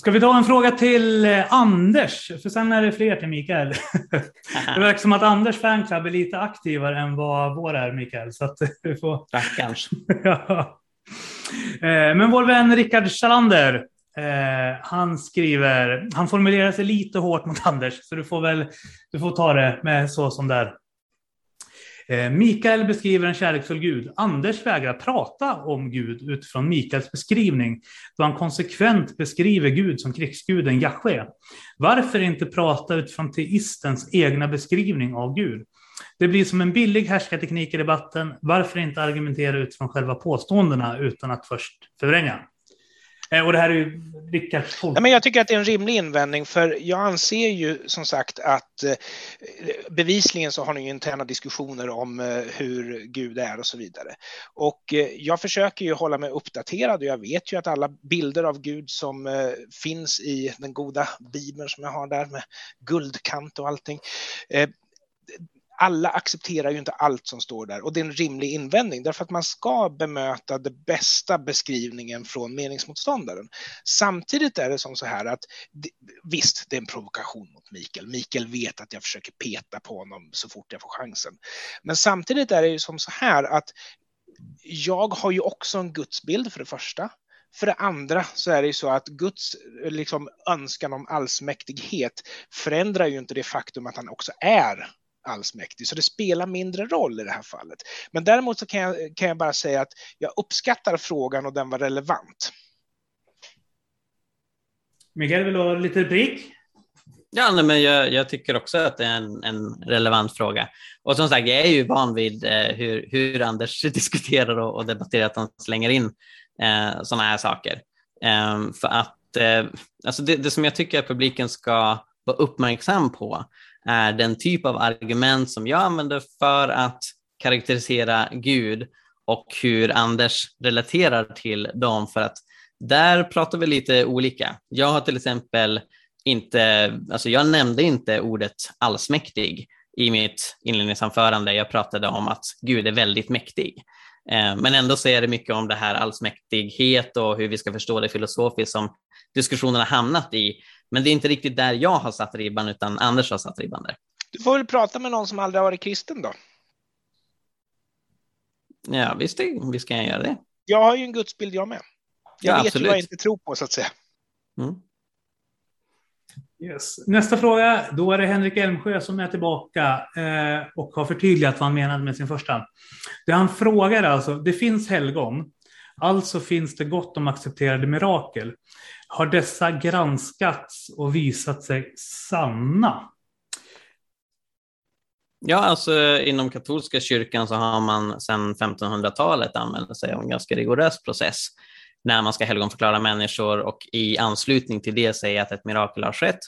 Speaker 2: Ska vi ta en fråga till eh, Anders? För sen är det fler till Mikael. det verkar som att Anders fanclub är lite aktivare än vad vår är, Mikael. Så att vi får...
Speaker 1: Rackarns.
Speaker 2: ja. Eh, men vår vän Rickard Schalander, eh, han skriver, han formulerar sig lite hårt mot Anders, så du får väl du får ta det med så som det är. Eh, Mikael beskriver en kärleksfull Gud. Anders vägrar prata om Gud utifrån Mikaels beskrivning, då han konsekvent beskriver Gud som krigsguden Jahwe. Varför inte prata utifrån teistens egna beskrivning av Gud? Det blir som en billig härskarteknik i debatten. Varför inte argumentera utifrån själva påståendena utan att först förvränga? Eh, och det här är ju Rickards
Speaker 3: tolkning. men Jag tycker att det är en rimlig invändning för jag anser ju som sagt att eh, bevisligen så har ni interna diskussioner om eh, hur Gud är och så vidare. Och jag försöker ju hålla mig uppdaterad och jag vet ju att alla bilder av Gud som finns i den goda bibeln som jag har där med guldkant och allting alla accepterar ju inte allt som står där och det är en rimlig invändning därför att man ska bemöta den bästa beskrivningen från meningsmotståndaren. Samtidigt är det som så här att visst, det är en provokation mot Mikael. Mikael vet att jag försöker peta på honom så fort jag får chansen. Men samtidigt är det ju som så här att jag har ju också en gudsbild för det första. För det andra så är det ju så att Guds liksom, önskan om allsmäktighet förändrar ju inte det faktum att han också är allsmäktig, så det spelar mindre roll i det här fallet. Men däremot så kan jag, kan jag bara säga att jag uppskattar frågan och den var relevant.
Speaker 2: Mikael, vill du ha lite replik?
Speaker 1: Ja, nej, men jag, jag, tycker också att det är en, en, relevant fråga. Och som sagt, jag är ju van vid eh, hur, hur Anders diskuterar och, och debatterar, att han slänger in eh, sådana här saker. Eh, för att eh, alltså det, det, som jag tycker att publiken ska vara uppmärksam på är den typ av argument som jag använder för att karaktärisera Gud och hur Anders relaterar till dem för att där pratar vi lite olika. Jag har till exempel inte, alltså jag nämnde inte ordet allsmäktig i mitt inledningsanförande. Jag pratade om att Gud är väldigt mäktig. Eh, men ändå så är det mycket om det här allsmäktighet och hur vi ska förstå det filosofiskt som diskussionen har hamnat i. Men det är inte riktigt där jag har satt ribban, utan Anders har satt ribban där.
Speaker 3: Du får väl prata med någon som aldrig har varit kristen då?
Speaker 1: Ja, visst, visst kan jag göra det.
Speaker 3: Jag har ju en gudsbild jag med. Jag
Speaker 1: Ja,
Speaker 3: vet
Speaker 1: absolut.
Speaker 3: ju vad jag inte tror på så att säga.
Speaker 1: Mm.
Speaker 2: Yes. Nästa fråga, då är det Henrik Elmsjö som är tillbaka eh, och har förtydligat vad han menade med sin första. Det han frågar alltså, det finns helgon, alltså finns det gott om accepterade mirakel. Har dessa granskats och visat sig sanna?
Speaker 1: Ja, alltså inom katolska kyrkan så har man sedan 1500-talet använt sig av en ganska rigorös process när man ska helgonförklara människor och i anslutning till det säga att ett mirakel har skett.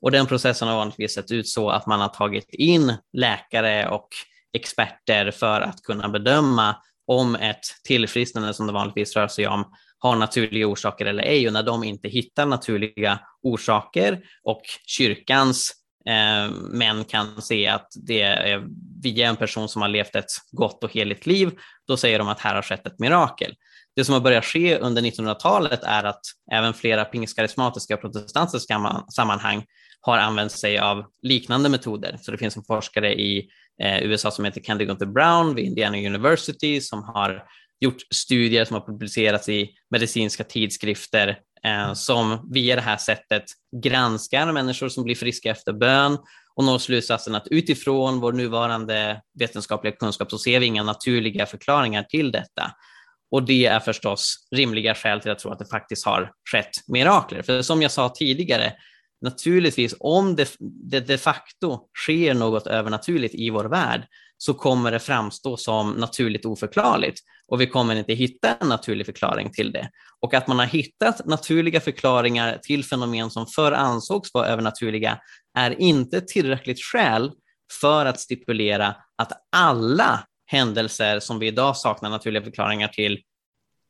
Speaker 1: Och den processen har vanligtvis sett ut så att man har tagit in läkare och experter för att kunna bedöma om ett tillfrisknande som det vanligtvis rör sig om har naturliga orsaker eller ej och när de inte hittar naturliga orsaker och kyrkans eh, män kan se att det är via en person som har levt ett gott och heligt liv, då säger de att här har skett ett mirakel. Det som har börjat ske under 1900-talet är att även flera pingstkarismatiska och protestantiska sammanhang har använt sig av liknande metoder. Så det finns en forskare i Eh, USA som heter Candy Gunther Brown vid Indiana University som har gjort studier som har publicerats i medicinska tidskrifter eh, som via det här sättet granskar människor som blir friska efter bön och når slutsatsen att utifrån vår nuvarande vetenskapliga kunskap så ser vi inga naturliga förklaringar till detta. Och det är förstås rimliga skäl till att tro att det faktiskt har skett mirakler. För som jag sa tidigare, naturligtvis om det, det de facto sker något övernaturligt i vår värld så kommer det framstå som naturligt oförklarligt och vi kommer inte hitta en naturlig förklaring till det. Och att man har hittat naturliga förklaringar till fenomen som förr ansågs vara övernaturliga är inte tillräckligt skäl för att stipulera att alla händelser som vi idag saknar naturliga förklaringar till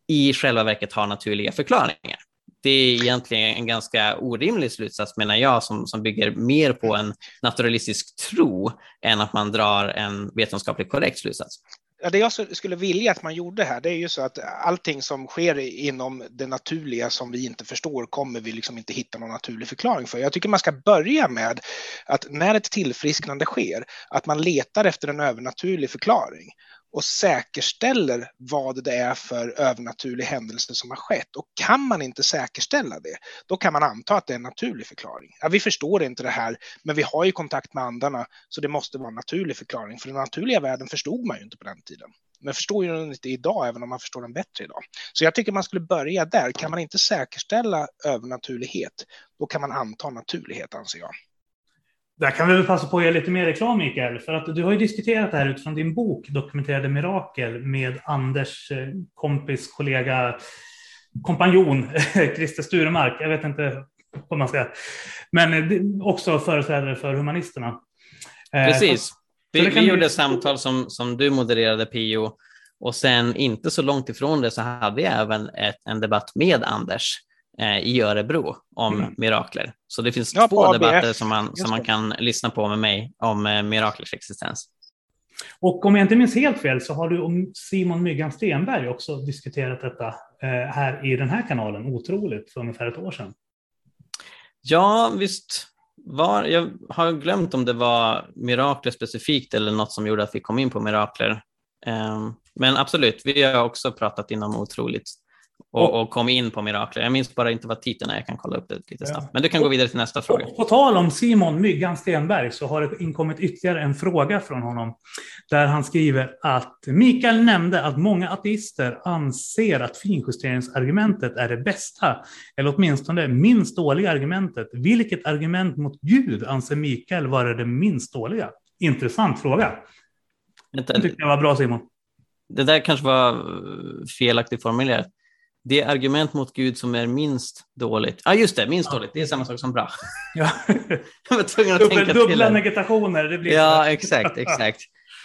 Speaker 1: i själva verket har naturliga förklaringar. Det är egentligen en ganska orimlig slutsats menar jag som, som bygger mer på en naturalistisk tro än att man drar en vetenskapligt korrekt slutsats.
Speaker 3: Ja, det jag skulle vilja att man gjorde här, det är ju så att allting som sker inom det naturliga som vi inte förstår kommer vi liksom inte hitta någon naturlig förklaring för. Jag tycker man ska börja med att när ett tillfrisknande sker, att man letar efter en övernaturlig förklaring och säkerställer vad det är för övernaturlig händelse som har skett. Och kan man inte säkerställa det, då kan man anta att det är en naturlig förklaring. Ja, vi förstår inte det här, men vi har ju kontakt med andarna, så det måste vara en naturlig förklaring. För den naturliga världen förstod man ju inte på den tiden. Men förstår ju den inte idag, även om man förstår den bättre idag. Så jag tycker man skulle börja där. Kan man inte säkerställa övernaturlighet, då kan man anta naturlighet, anser jag.
Speaker 2: Där kan vi väl passa på att göra lite mer reklam, Mikael, för att du har ju diskuterat det här utifrån din bok Dokumenterade mirakel med Anders eh, kompis, kollega, kompanjon Christer Sturemark. Jag vet inte vad man ska... Men också företrädare för humanisterna.
Speaker 1: Eh, Precis. Vi, vi gjorde samtal som, som du modererade, Pio, och sen inte så långt ifrån det så hade jag även ett, en debatt med Anders eh, i Örebro om mm. mirakler. Så det finns ja, två debatter som man, som man kan lyssna på med mig om eh, miraklers existens.
Speaker 2: Och om jag inte minns helt fel så har du och Simon Myggan Stenberg också diskuterat detta eh, här i den här kanalen, otroligt, för ungefär ett år sedan.
Speaker 1: Ja, visst var, jag har glömt om det var mirakler specifikt eller något som gjorde att vi kom in på mirakler. Um, men absolut, vi har också pratat inom otroligt och, och kom in på mirakler. Jag minns bara inte vad titeln är, jag kan kolla upp det lite snabbt. Men du kan gå vidare till nästa fråga.
Speaker 2: På tal om Simon Myggan Stenberg så har det inkommit ytterligare en fråga från honom. Där han skriver att Mikael nämnde att många ateister anser att finjusteringsargumentet är det bästa, eller åtminstone minst dåliga argumentet. Vilket argument mot Gud anser Mikael vara det minst dåliga? Intressant fråga. Det tyckte jag var bra Simon.
Speaker 1: Det där kanske var felaktigt formulerat. Det argument mot Gud som är minst dåligt. Ja, ah, just det, minst ja. dåligt. Det är samma sak som bra.
Speaker 2: Ja.
Speaker 1: jag var tvungen att Dubbel, tänka
Speaker 2: dubbla till. Dubbla negatationer. Det blir
Speaker 1: ja, exakt, exakt.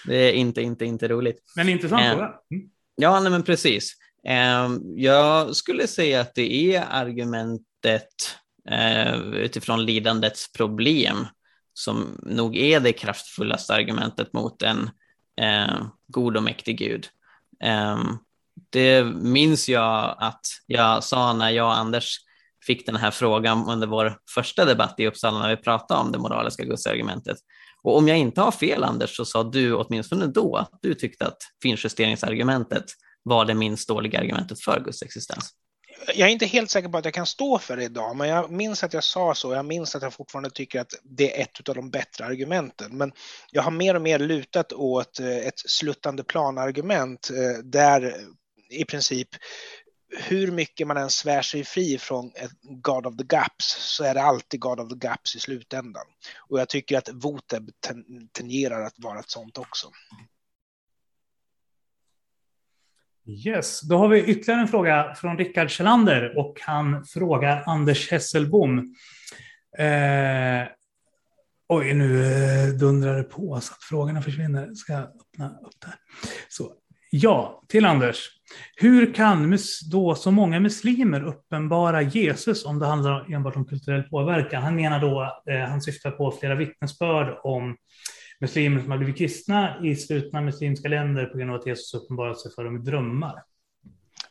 Speaker 1: Det är inte, inte, inte roligt.
Speaker 2: Men intressant eh, fråga. Mm.
Speaker 1: Ja, nej, men precis. Eh, jag skulle säga att det är argumentet eh, utifrån lidandets problem som nog är det kraftfullaste argumentet mot en eh, god och mäktig Gud. Um, det minns jag att jag sa när jag och Anders fick den här frågan under vår första debatt i Uppsala när vi pratade om det moraliska gudsargumentet. Och om jag inte har fel Anders så sa du åtminstone då att du tyckte att finjusteringsargumentet var det minst dåliga argumentet för Guds existens.
Speaker 3: Jag är inte helt säker på att jag kan stå för det idag, men jag minns att jag sa så. Jag minns att jag fortfarande tycker att det är ett av de bättre argumenten. Men jag har mer och mer lutat åt eh, ett sluttande planargument eh, där i princip hur mycket man än svär sig fri från ett God of the Gaps så är det alltid God of the Gaps i slutändan. Och jag tycker att Voteb tenderar att vara ett sånt också.
Speaker 2: Yes, då har vi ytterligare en fråga från Rickard Kjellander och han frågar Anders Hesselbom. Eh, oj, nu eh, dundrar det på så att frågorna försvinner. Ska jag öppna upp där? Så, ja, till Anders. Hur kan då så många muslimer uppenbara Jesus om det handlar enbart om kulturell påverkan? Han menar då, eh, han syftar på flera vittnesbörd om muslimer som har blivit kristna i slutna muslimska länder på grund av att Jesus uppenbarat sig för dem i drömmar.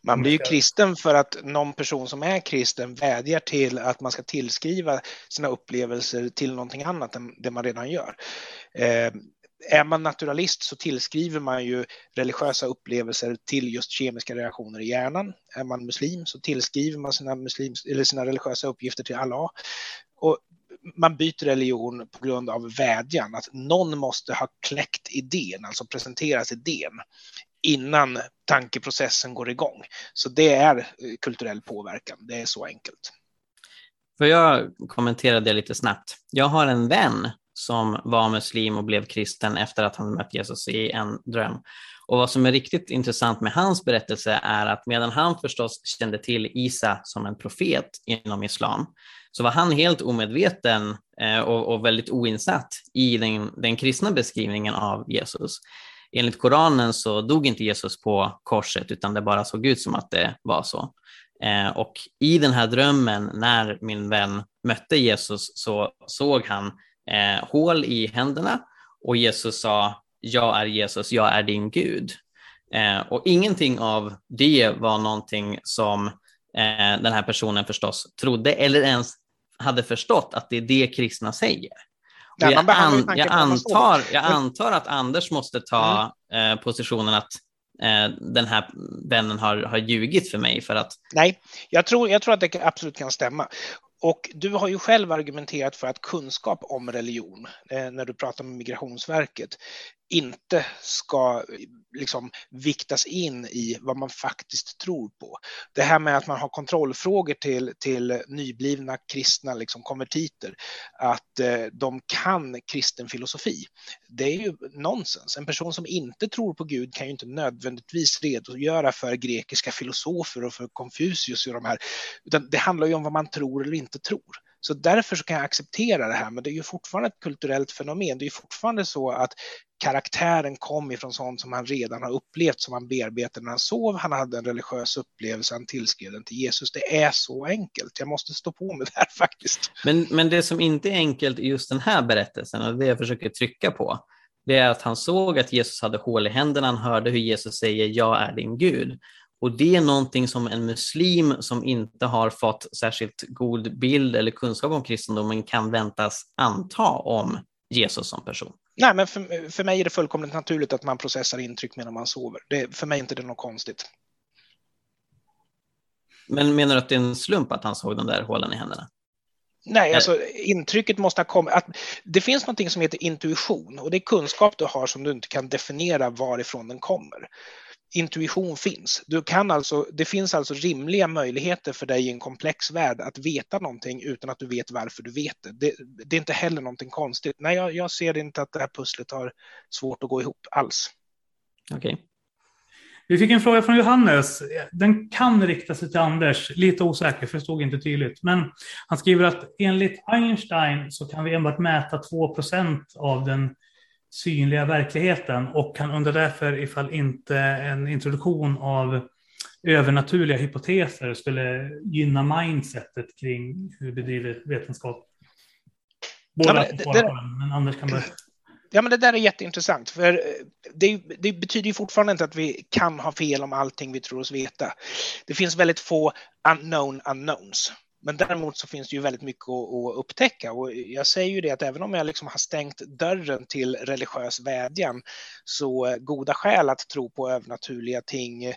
Speaker 3: Man blir ju kristen för att någon person som är kristen vädjar till att man ska tillskriva sina upplevelser till någonting annat än det man redan gör. Eh, är man naturalist så tillskriver man ju religiösa upplevelser till just kemiska reaktioner i hjärnan. Är man muslim så tillskriver man sina, muslims, eller sina religiösa uppgifter till Allah. Och man byter religion på grund av vädjan, att någon måste ha kläckt idén, alltså presenterat idén innan tankeprocessen går igång. Så det är eh, kulturell påverkan, det är så enkelt.
Speaker 1: För jag kommenterade det lite snabbt. Jag har en vän som var muslim och blev kristen efter att han mött Jesus i en dröm. Och vad som är riktigt intressant med hans berättelse är att medan han förstås kände till Isa som en profet inom islam, så var han helt omedveten eh, och, och, väldigt oinsatt i den, den kristna beskrivningen av Jesus. Enligt Koranen så dog inte Jesus på korset, utan det bara såg ut som att det var så. Eh, och i den här drömmen, när min vän mötte Jesus, så såg han eh, hål i händerna och Jesus sa jag är Jesus, jag är din Gud. Eh, och ingenting av det var någonting som eh, den här personen förstås trodde eller ens hade förstått att det är det kristna säger. Nej, jag, an, jag, antar, jag antar att Anders måste ta mm. eh, positionen att eh, den här vännen har, har ljugit för mig för att...
Speaker 3: Nej, jag tror, jag tror att det absolut kan stämma. Och du har ju själv argumenterat för att kunskap om religion, eh, när du pratar med Migrationsverket, inte ska liksom viktas in i vad man faktiskt tror på. Det här med att man har kontrollfrågor till, till nyblivna kristna liksom konvertiter, att eh, de kan kristen filosofi, det är ju nonsens. En person som inte tror på Gud kan ju inte nödvändigtvis redogöra för grekiska filosofer och för Konfucius och de här, utan det handlar ju om vad man tror eller inte tror. Så därför så kan jag acceptera det här, men det är ju fortfarande ett kulturellt fenomen. Det är ju fortfarande så att karaktären kom ifrån sånt som han redan har upplevt, som han bearbetade när han sov. Han hade en religiös upplevelse, han tillskrev den till Jesus. Det är så enkelt. Jag måste stå på med det här faktiskt.
Speaker 1: Men, men det som inte är enkelt i just den här berättelsen, och det jag försöker trycka på, det är att han såg att Jesus hade hål i händerna, han hörde hur Jesus säger jag är din Gud. Och det är någonting som en muslim som inte har fått särskilt god bild eller kunskap om kristendomen kan väntas anta om Jesus som person.
Speaker 3: Nej, men för, för mig är det fullkomligt naturligt att man processar intryck medan man sover. Det, för mig är inte det något konstigt.
Speaker 1: Men menar du att det är en slump att han såg de där hålen i händerna?
Speaker 3: Nej, alltså intrycket måste ha kommit. Att det finns något som heter intuition och det är kunskap du har som du inte kan definiera varifrån den kommer intuition finns. Du kan alltså, det finns alltså rimliga möjligheter för dig i en komplex värld att veta någonting utan att du vet varför du vet det. Det, det är inte heller någonting konstigt. Nej, jag, jag, ser inte att det här pusslet har svårt att gå ihop alls.
Speaker 1: Okej. Okay.
Speaker 2: Vi fick en fråga från Johannes. Den kan rikta sig till Anders. Lite osäker, förstod inte tydligt. Men han skriver att enligt Einstein så kan vi enbart mäta 2% av den synliga verkligheten och han undrar därför ifall inte en introduktion av övernaturliga hypoteser skulle gynna mindsetet kring hur vi bedriver vetenskap. Båda ja, men, det, det, men Anders kan börja.
Speaker 3: Ja, men det där är jätteintressant, för eh, det, det, betyder ju fortfarande inte att vi kan ha fel om allting vi tror oss veta. Det finns väldigt få unknown unknowns. Men däremot så finns det ju väldigt mycket att, upptäcka och jag säger ju det att även om jag liksom har stängt dörren till religiös vädjan så eh, goda skäl att tro på övernaturliga ting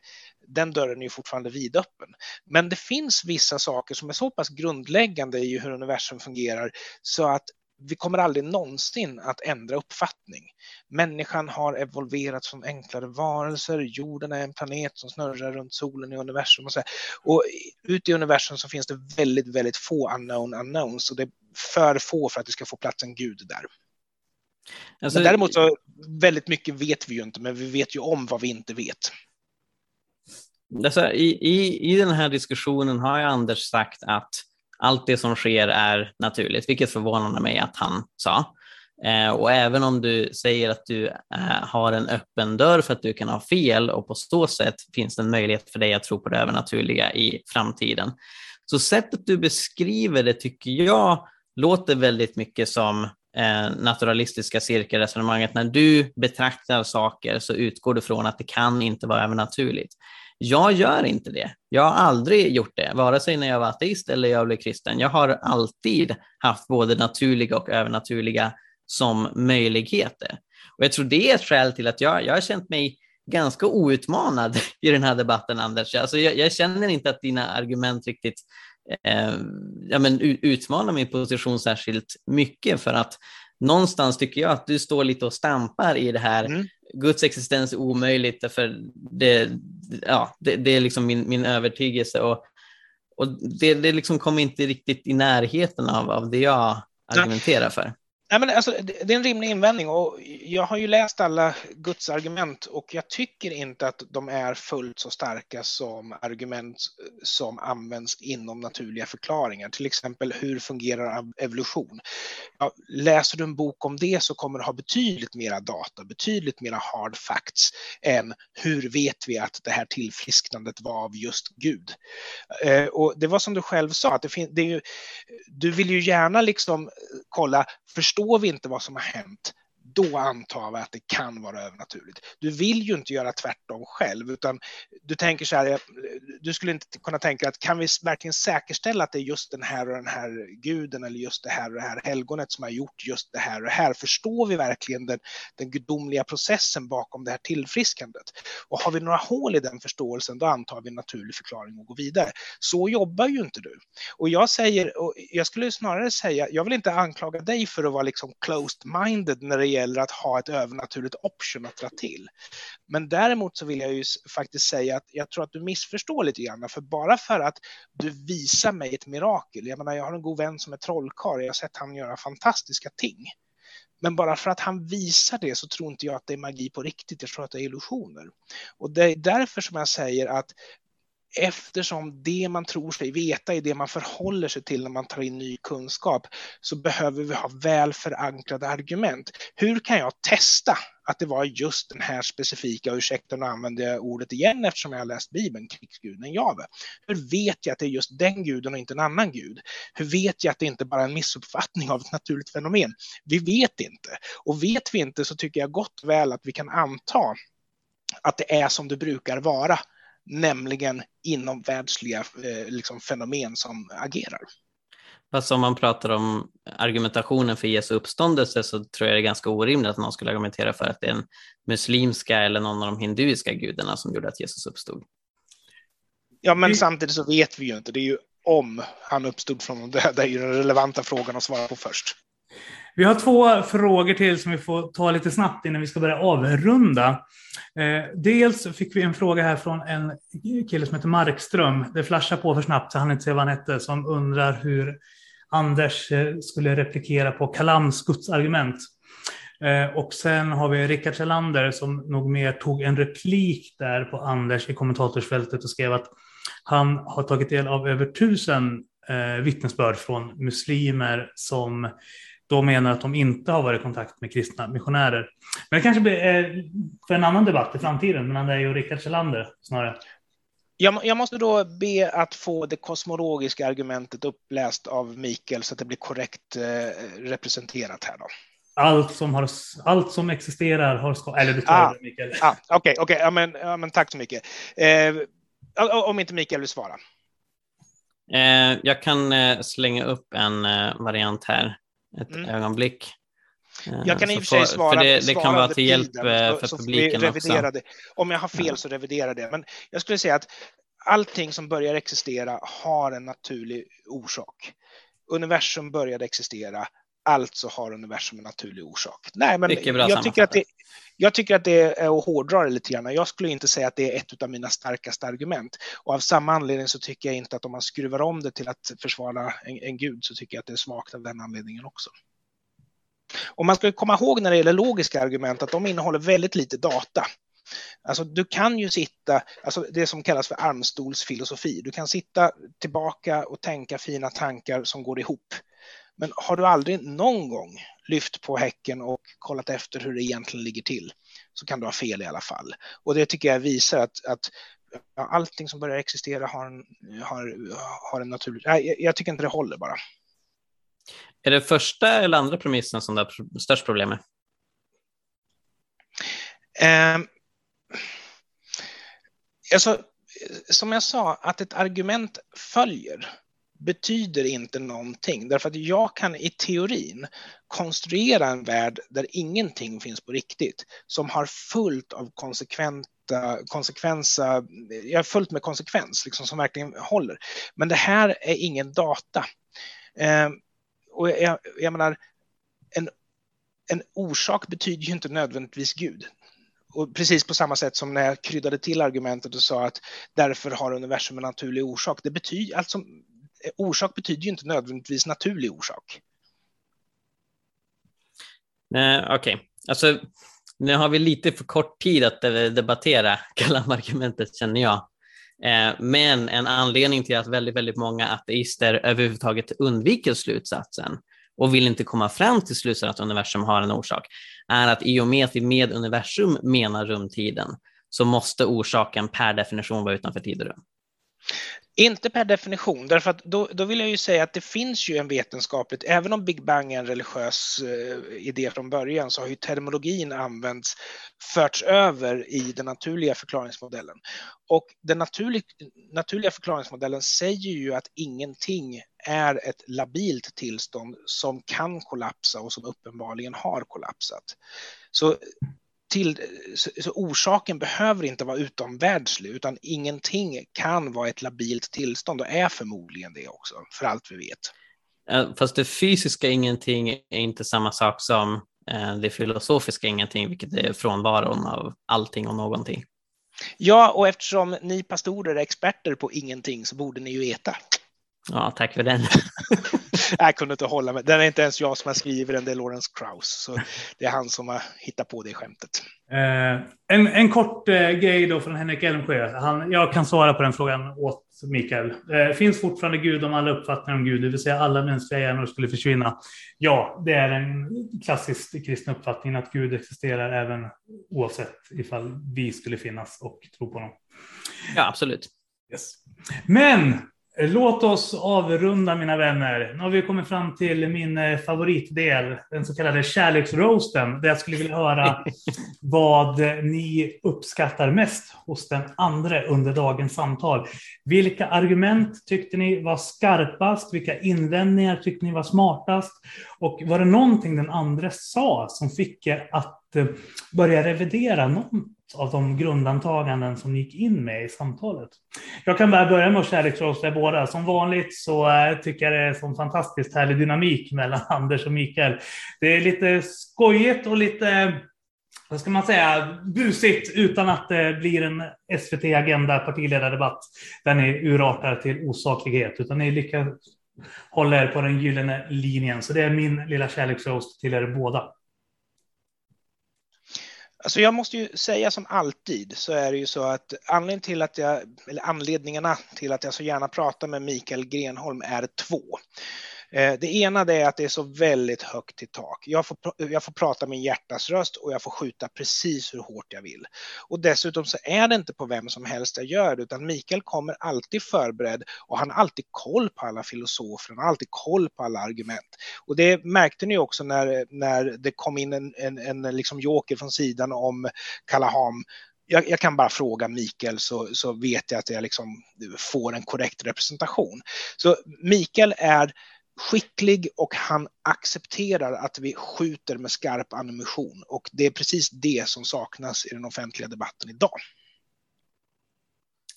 Speaker 3: den dörren är ju fortfarande vidöppen. Men det finns vissa saker som är så pass grundläggande i hur universum fungerar så att vi kommer aldrig någonsin att ändra uppfattning. Människan har evolverat som enklare varelser, jorden är en planet som snurrar runt solen i universum och så. Och ute i universum så finns det väldigt, väldigt få unknown unknowns och det är för få för att det ska få plats en gud där. Alltså, men däremot så väldigt mycket vet vi ju inte, men vi vet ju om vad vi inte vet.
Speaker 1: Alltså, i, i, I den här diskussionen har ju Anders sagt att allt det som sker är naturligt, vilket förvånade mig att han sa. Eh, och även om du säger att du eh, har en öppen dörr för att du kan ha fel och på så sätt finns det en möjlighet för dig att tro på det övernaturliga i framtiden. Så sättet du beskriver det tycker jag låter väldigt mycket som eh, naturalistiska cirkelresonemanget. När du betraktar saker så utgår du från att det kan inte vara övernaturligt. Jag gör inte det. Jag har aldrig gjort det, vare sig när jag var ateist eller jag blev kristen. Jag har alltid haft både naturliga och övernaturliga som möjligheter. Och jag tror det är ett skäl till att jag, jag har känt mig ganska outmanad i den här debatten, Anders. Alltså jag, jag känner inte att dina argument riktigt eh, ja, men utmanar min position särskilt mycket för att någonstans tycker jag att du står lite och stampar i det här mm. Guds existens är omöjligt, för det, ja, det, det, är liksom min, min övertygelse. Och, och det, det liksom kommer inte riktigt i närheten av, av det jag argumenterar för.
Speaker 3: Nej, men alltså, det är en rimlig invändning och jag har ju läst alla Guds argument och jag tycker inte att de är fullt så starka som argument som används inom naturliga förklaringar. Till exempel hur fungerar evolution? Ja, läser du en bok om det så kommer du ha betydligt mera data, betydligt mera hard facts än hur vet vi att det här tillfrisknandet var av just Gud? Eh, och det var som du själv sa, att det, det är ju, du vill ju gärna liksom kolla, förstå förstår vi inte vad som har hänt, då antar vi att det kan vara övernaturligt. Du vill ju inte göra tvärtom själv, utan du tänker så här, eh, du skulle inte kunna tänka att kan vi verkligen säkerställa att det är just den här och den här guden eller just det här och det här helgonet som har gjort just det här och det här? Förstår vi verkligen den, den gudomliga processen bakom det här tillfriskandet? Och har vi några hål i den förståelsen, då antar vi en naturlig förklaring och går vidare. Så jobbar ju inte du. Och jag säger, och jag skulle snarare säga, jag vill inte anklaga dig för att vara liksom closed-minded när det gäller att ha ett övernaturligt option att dra till. Men däremot så vill jag ju faktiskt säga att jag tror att du missförstår lite grann, för bara för att du visar mig ett mirakel, jag menar jag har en god vän som är trollkarl, jag har sett han göra fantastiska ting. Men bara för att han visar det så tror inte jag att det är magi på riktigt, jag tror att det är illusioner. Och det är därför som jag säger att eftersom det man tror sig veta är det man förhåller sig till när man tar in ny kunskap så behöver vi ha väl förankrade argument. Hur kan jag testa att det var just den här specifika, ursäkta nu använder jag ordet igen eftersom jag har läst Bibeln, krigsguden Jave. Hur vet jag att det är just den guden och inte en annan gud? Hur vet jag att det inte bara är en missuppfattning av ett naturligt fenomen? Vi vet inte. Och vet vi inte så tycker jag gott väl att vi kan anta att det är som det brukar vara nämligen inom världsliga eh, liksom, fenomen som agerar.
Speaker 1: Fast om man pratar om argumentationen för Jesu uppståndelse så tror jag det är ganska orimligt att någon skulle argumentera för att det är en muslimska eller någon av de hinduiska gudarna som gjorde att Jesus uppstod.
Speaker 3: Ja, men samtidigt så vet vi ju inte. Det är ju om han uppstod från de döda är ju den relevanta frågan att svara på först.
Speaker 2: Vi har två frågor till som vi får ta lite snabbt innan vi ska börja avrunda. Eh, dels fick vi en fråga här från en kille som heter Markström. Det flashar på för snabbt så han inte ser vad han hette, som undrar hur Anders eh, skulle replikera på Kalams gudsargument. Eh, och sen har vi Rickard Kjellander som nog mer tog en replik där på Anders i kommentatorsfältet och skrev att han har tagit del av över tusen vittnesbörd från muslimer som då menar att de inte har varit i kontakt med kristna missionärer. Men det kanske blir eh, för en annan debatt i framtiden mellan dig och Rickard Kjellander snarare.
Speaker 3: Jag, jag, måste då be att få det kosmologiska argumentet uppläst av Mikael så att det blir korrekt eh, representerat här då.
Speaker 2: Allt som, har, allt som existerar har skapat... Eller du tar
Speaker 3: ah,
Speaker 2: det, Mikael.
Speaker 3: Ah, Okej, okay, okay, ja, men, ja, men tack så mycket. Eh, om inte Mikael vill svara.
Speaker 1: Eh, jag kan eh, slänga upp en eh, variant här, ett mm. ögonblick.
Speaker 3: Eh, jag kan i och för sig svara.
Speaker 1: För det, det kan vara till hjälp tiden, för så, publiken också.
Speaker 3: Det. Om jag har fel så revidera det. Men jag skulle säga att allting som börjar existera har en naturlig orsak. Universum började existera, alltså har universum en naturlig orsak. Nej, men jag tycker, att det, jag tycker att det är att hårdra det lite grann. Jag skulle inte säga att det är ett av mina starkaste argument. Och av samma anledning så tycker jag inte att om man skruvar om det till att försvara en, en gud så tycker jag att det är svagt av den anledningen också. Och man ska komma ihåg när det gäller logiska argument att de innehåller väldigt lite data. Alltså du kan ju sitta, alltså det som kallas för armstolsfilosofi, du kan sitta tillbaka och tänka fina tankar som går ihop. Men har du aldrig någon gång lyft på häcken och kollat efter hur det egentligen ligger till så kan du ha fel i alla fall. Och det tycker jag visar att, att allting som börjar existera har en, har, har en naturlig... Nej, jag, jag tycker inte det håller bara.
Speaker 1: Är det första eller andra premissen som det är störst problem med?
Speaker 3: Eh, alltså, som jag sa, att ett argument följer betyder inte någonting. Därför att jag kan i teorin konstruera en värld där ingenting finns på riktigt, som har fullt av konsekventa konsekvensa, jag är fullt med konsekvens, liksom, som verkligen håller. Men det här är ingen data. Eh, och jag, jag menar, en, en orsak betyder ju inte nödvändigtvis Gud. Och precis på samma sätt som när jag kryddade till argumentet och sa att därför har universum en naturlig orsak. Det betyder, alltså, orsak betyder ju inte nödvändigtvis naturlig orsak.
Speaker 1: Okej, okay. alltså nu har vi lite för kort tid att eh, debattera Kalam-argumentet känner jag. Eh, men en anledning till att väldigt, väldigt många ateister överhuvudtaget undviker slutsatsen och vill inte komma fram till slutsatsen att universum har en orsak, är att i och med att vi med universum menar rumtiden så måste orsaken per definition vara utanför tid och rum.
Speaker 3: Inte per definition, därför att då, då vill jag ju säga att det finns ju en vetenskapligt, även om Big Bang är en religiös eh, idé från början, så har ju terminologin använts, förts över i den naturliga förklaringsmodellen. Och den naturlig, naturliga förklaringsmodellen säger ju att ingenting är ett labilt tillstånd som kan kollapsa och som uppenbarligen har kollapsat. Så till, så, orsaken behöver inte vara utomvärldslig, utan ingenting kan vara ett labilt tillstånd och är förmodligen det också, för allt vi vet.
Speaker 1: Fast det fysiska ingenting är inte samma sak som eh, det filosofiska ingenting, vilket är frånvaron av allting och någonting.
Speaker 3: Ja, och eftersom ni pastorer är experter på ingenting så borde ni ju veta.
Speaker 1: Ja, tack för den.
Speaker 3: jag kunde inte hålla mig. Den är inte ens jag som har skrivit den, det är Lawrence Krauss. Så det är han som har hittat på det skämtet.
Speaker 2: Eh, en, en kort eh, grej då från Henrik Elmsjö. Han, jag kan svara på den frågan åt Mikael. Eh, finns fortfarande Gud om alla uppfattningar om Gud, det vill säga alla mänskliga hjärnor skulle försvinna? Ja, det är en klassisk kristen uppfattning att Gud existerar även oavsett ifall vi skulle finnas och tro på honom.
Speaker 1: Ja, absolut.
Speaker 2: Yes. Men Låt oss avrunda mina vänner. Nu har vi kommit fram till min eh, favoritdel, den så kallade kärleksroasten, där jag skulle vilja höra vad ni uppskattar mest hos den andra under dagens samtal. Vilka argument tyckte ni var skarpast? Vilka invändningar tyckte ni var smartast? Och var det någonting den andra sa som fick er att eh, börja revidera någon av de grundantaganden som ni gick in med i samtalet. Jag kan bara börja med att kärleksrosta båda. Som vanligt så eh, tycker jag det är en fantastiskt härlig dynamik mellan Anders och Mikael. Det är lite skojigt och lite vad ska man säga, busigt utan att det blir en SVT Agenda partiledardebatt där ni urartar till osaklighet, utan ni lyckas hålla er på den gyllene linjen. Så det är min lilla kärleksrost till er båda.
Speaker 3: Alltså jag måste ju säga som alltid så är det ju så att anledningen till att jag, eller anledningarna till att jag så gärna pratar med Mikael Grenholm är två. Eh, det ena det är att det är så väldigt högt i tak. Jag får, jag får prata min hjärtas röst och jag får skjuta precis hur hårt jag vill. Och dessutom så är det inte på vem som helst jag gör det, utan Mikael kommer alltid förberedd och han har alltid koll på alla filosofer, han har alltid koll på alla argument. Och det märkte ni också när, när det kom in en, en, en liksom joker från sidan om Kalaham jag, jag, kan bara fråga Mikael så, så vet jag att jag liksom får en korrekt representation. Så Mikael är skicklig och han accepterar att vi skjuter med skarp ammunition och det är precis det som saknas i den offentliga debatten idag.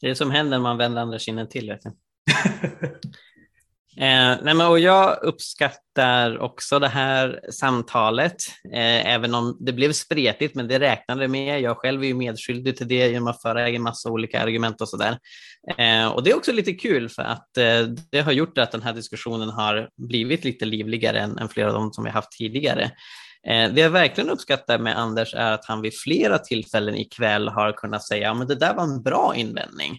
Speaker 1: Det är det som händer när man vänder andra kinden till. Eh, nej men, och jag uppskattar också det här samtalet, eh, även om det blev spretigt, men det räknade med. Jag själv är ju medskyldig till det genom att föra en massa olika argument och sådär. Eh, och det är också lite kul för att eh, det har gjort att den här diskussionen har blivit lite livligare än, än flera av de som vi haft tidigare. Eh, det jag verkligen uppskattar med Anders är att han vid flera tillfällen ikväll har kunnat säga att ja, det där var en bra invändning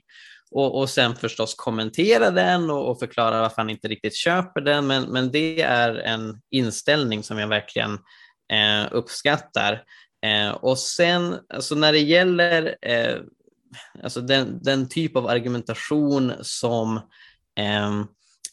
Speaker 1: och, och sen förstås kommentera den och, och, förklara varför han inte riktigt köper den. Men, men det är en inställning som jag verkligen eh, uppskattar. Eh, och sen alltså när det gäller eh, alltså den, den typ av argumentation som eh,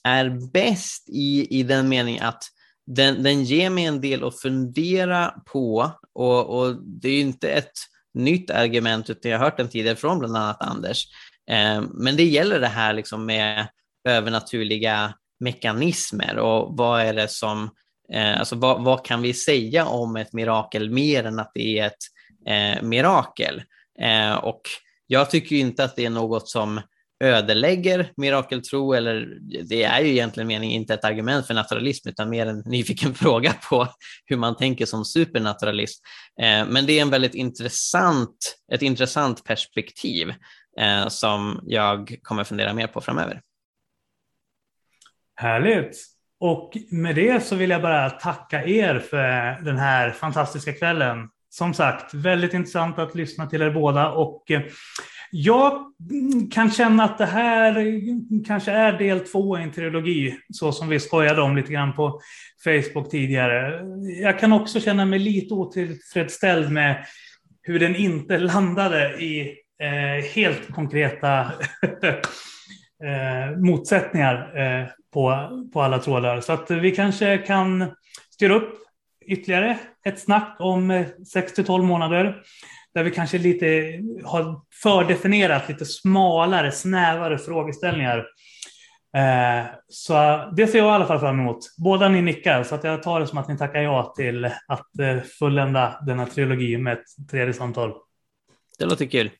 Speaker 1: är bäst i, i den mening att den, den ger mig en del att fundera på och, och det är inte ett nytt argument utan jag har hört den tidigare från bland annat Anders. Eh, men det gäller det här liksom med övernaturliga mekanismer och vad är det som, eh, alltså vad, vad, kan vi säga om ett mirakel mer än att det är ett eh, mirakel? Eh, och jag tycker inte att det är något som ödelägger mirakeltro, eller det är ju egentligen meningen inte ett argument för naturalism, utan mer en nyfiken fråga på hur man tänker som supernaturalist. Eh, men det är en väldigt intressant, ett intressant perspektiv eh, som jag kommer fundera mer på framöver.
Speaker 2: Härligt! Och med det så vill jag bara tacka er för den här fantastiska kvällen. Som sagt, väldigt intressant att lyssna till er båda och eh, jag kan känna att det här kanske är del två i en trilogi, så som vi skojade om lite grann på Facebook tidigare. Jag kan också känna mig lite otillfredsställd med hur den inte landade i eh, helt konkreta eh, motsättningar eh, på, på alla trådar. Så att vi kanske kan styra upp ytterligare ett snack om eh, 6 till 12 månader där vi kanske lite har fördefinierat lite smalare, snävare frågeställningar. Eh, så det ser jag i alla fall fram emot. Båda ni nickar, så att jag tar det som att ni tackar ja till att eh, fullända denna trilogi med ett tredje samtal.
Speaker 1: Det låter kul.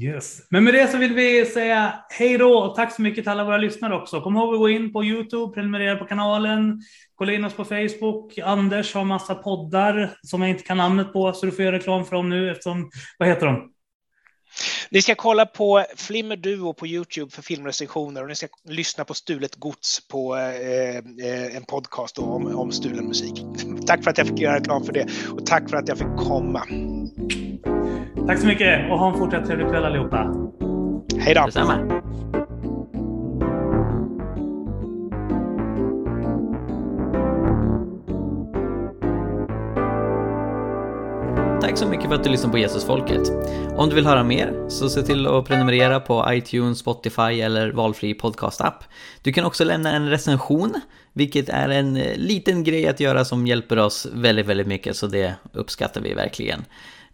Speaker 2: Yes. Men med det så vill vi säga hej då och tack så mycket till alla våra lyssnare också. Kom ihåg att gå in på Youtube, prenumerera på kanalen, kolla in oss på Facebook. Anders har massa poddar som jag inte kan namnet på, så du får göra reklam för dem nu eftersom, vad heter de?
Speaker 3: Ni ska kolla på Flimmer Duo på Youtube för filmrecensioner och ni ska lyssna på Stulet Gods på eh, eh en podcast om, om stulen musik. Tack för att jag fick göra reklam för det och tack för att jag fick komma.
Speaker 2: Tack så mycket och ha en fortsatt trevlig kväll allihopa.
Speaker 3: Hej då.
Speaker 1: Detsamma. Tack så mycket för att du lyssnade på Jesusfolket. Om du vill höra mer så se till att prenumerera på iTunes, Spotify eller valfri podcastapp. Du kan också lämna en recension, vilket är en liten grej att göra som hjälper oss väldigt, väldigt mycket, så det uppskattar vi verkligen.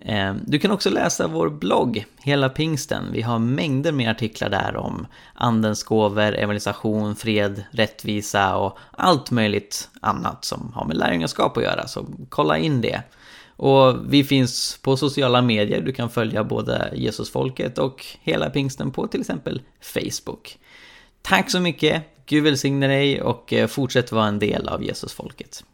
Speaker 1: Ehm, du kan också läsa vår blogg, Hela Pingsten. Vi har mängder med artiklar där om andens gåvor, evangelisation, fred, rättvisa och allt möjligt annat som har med lärjungaskap att göra, så kolla in det. Och vi finns på sociala medier, du kan följa både Jesusfolket och Hela Pingsten på till exempel Facebook. Tack så mycket, Gud välsigne dig och eh, fortsätt vara en del av Jesusfolket.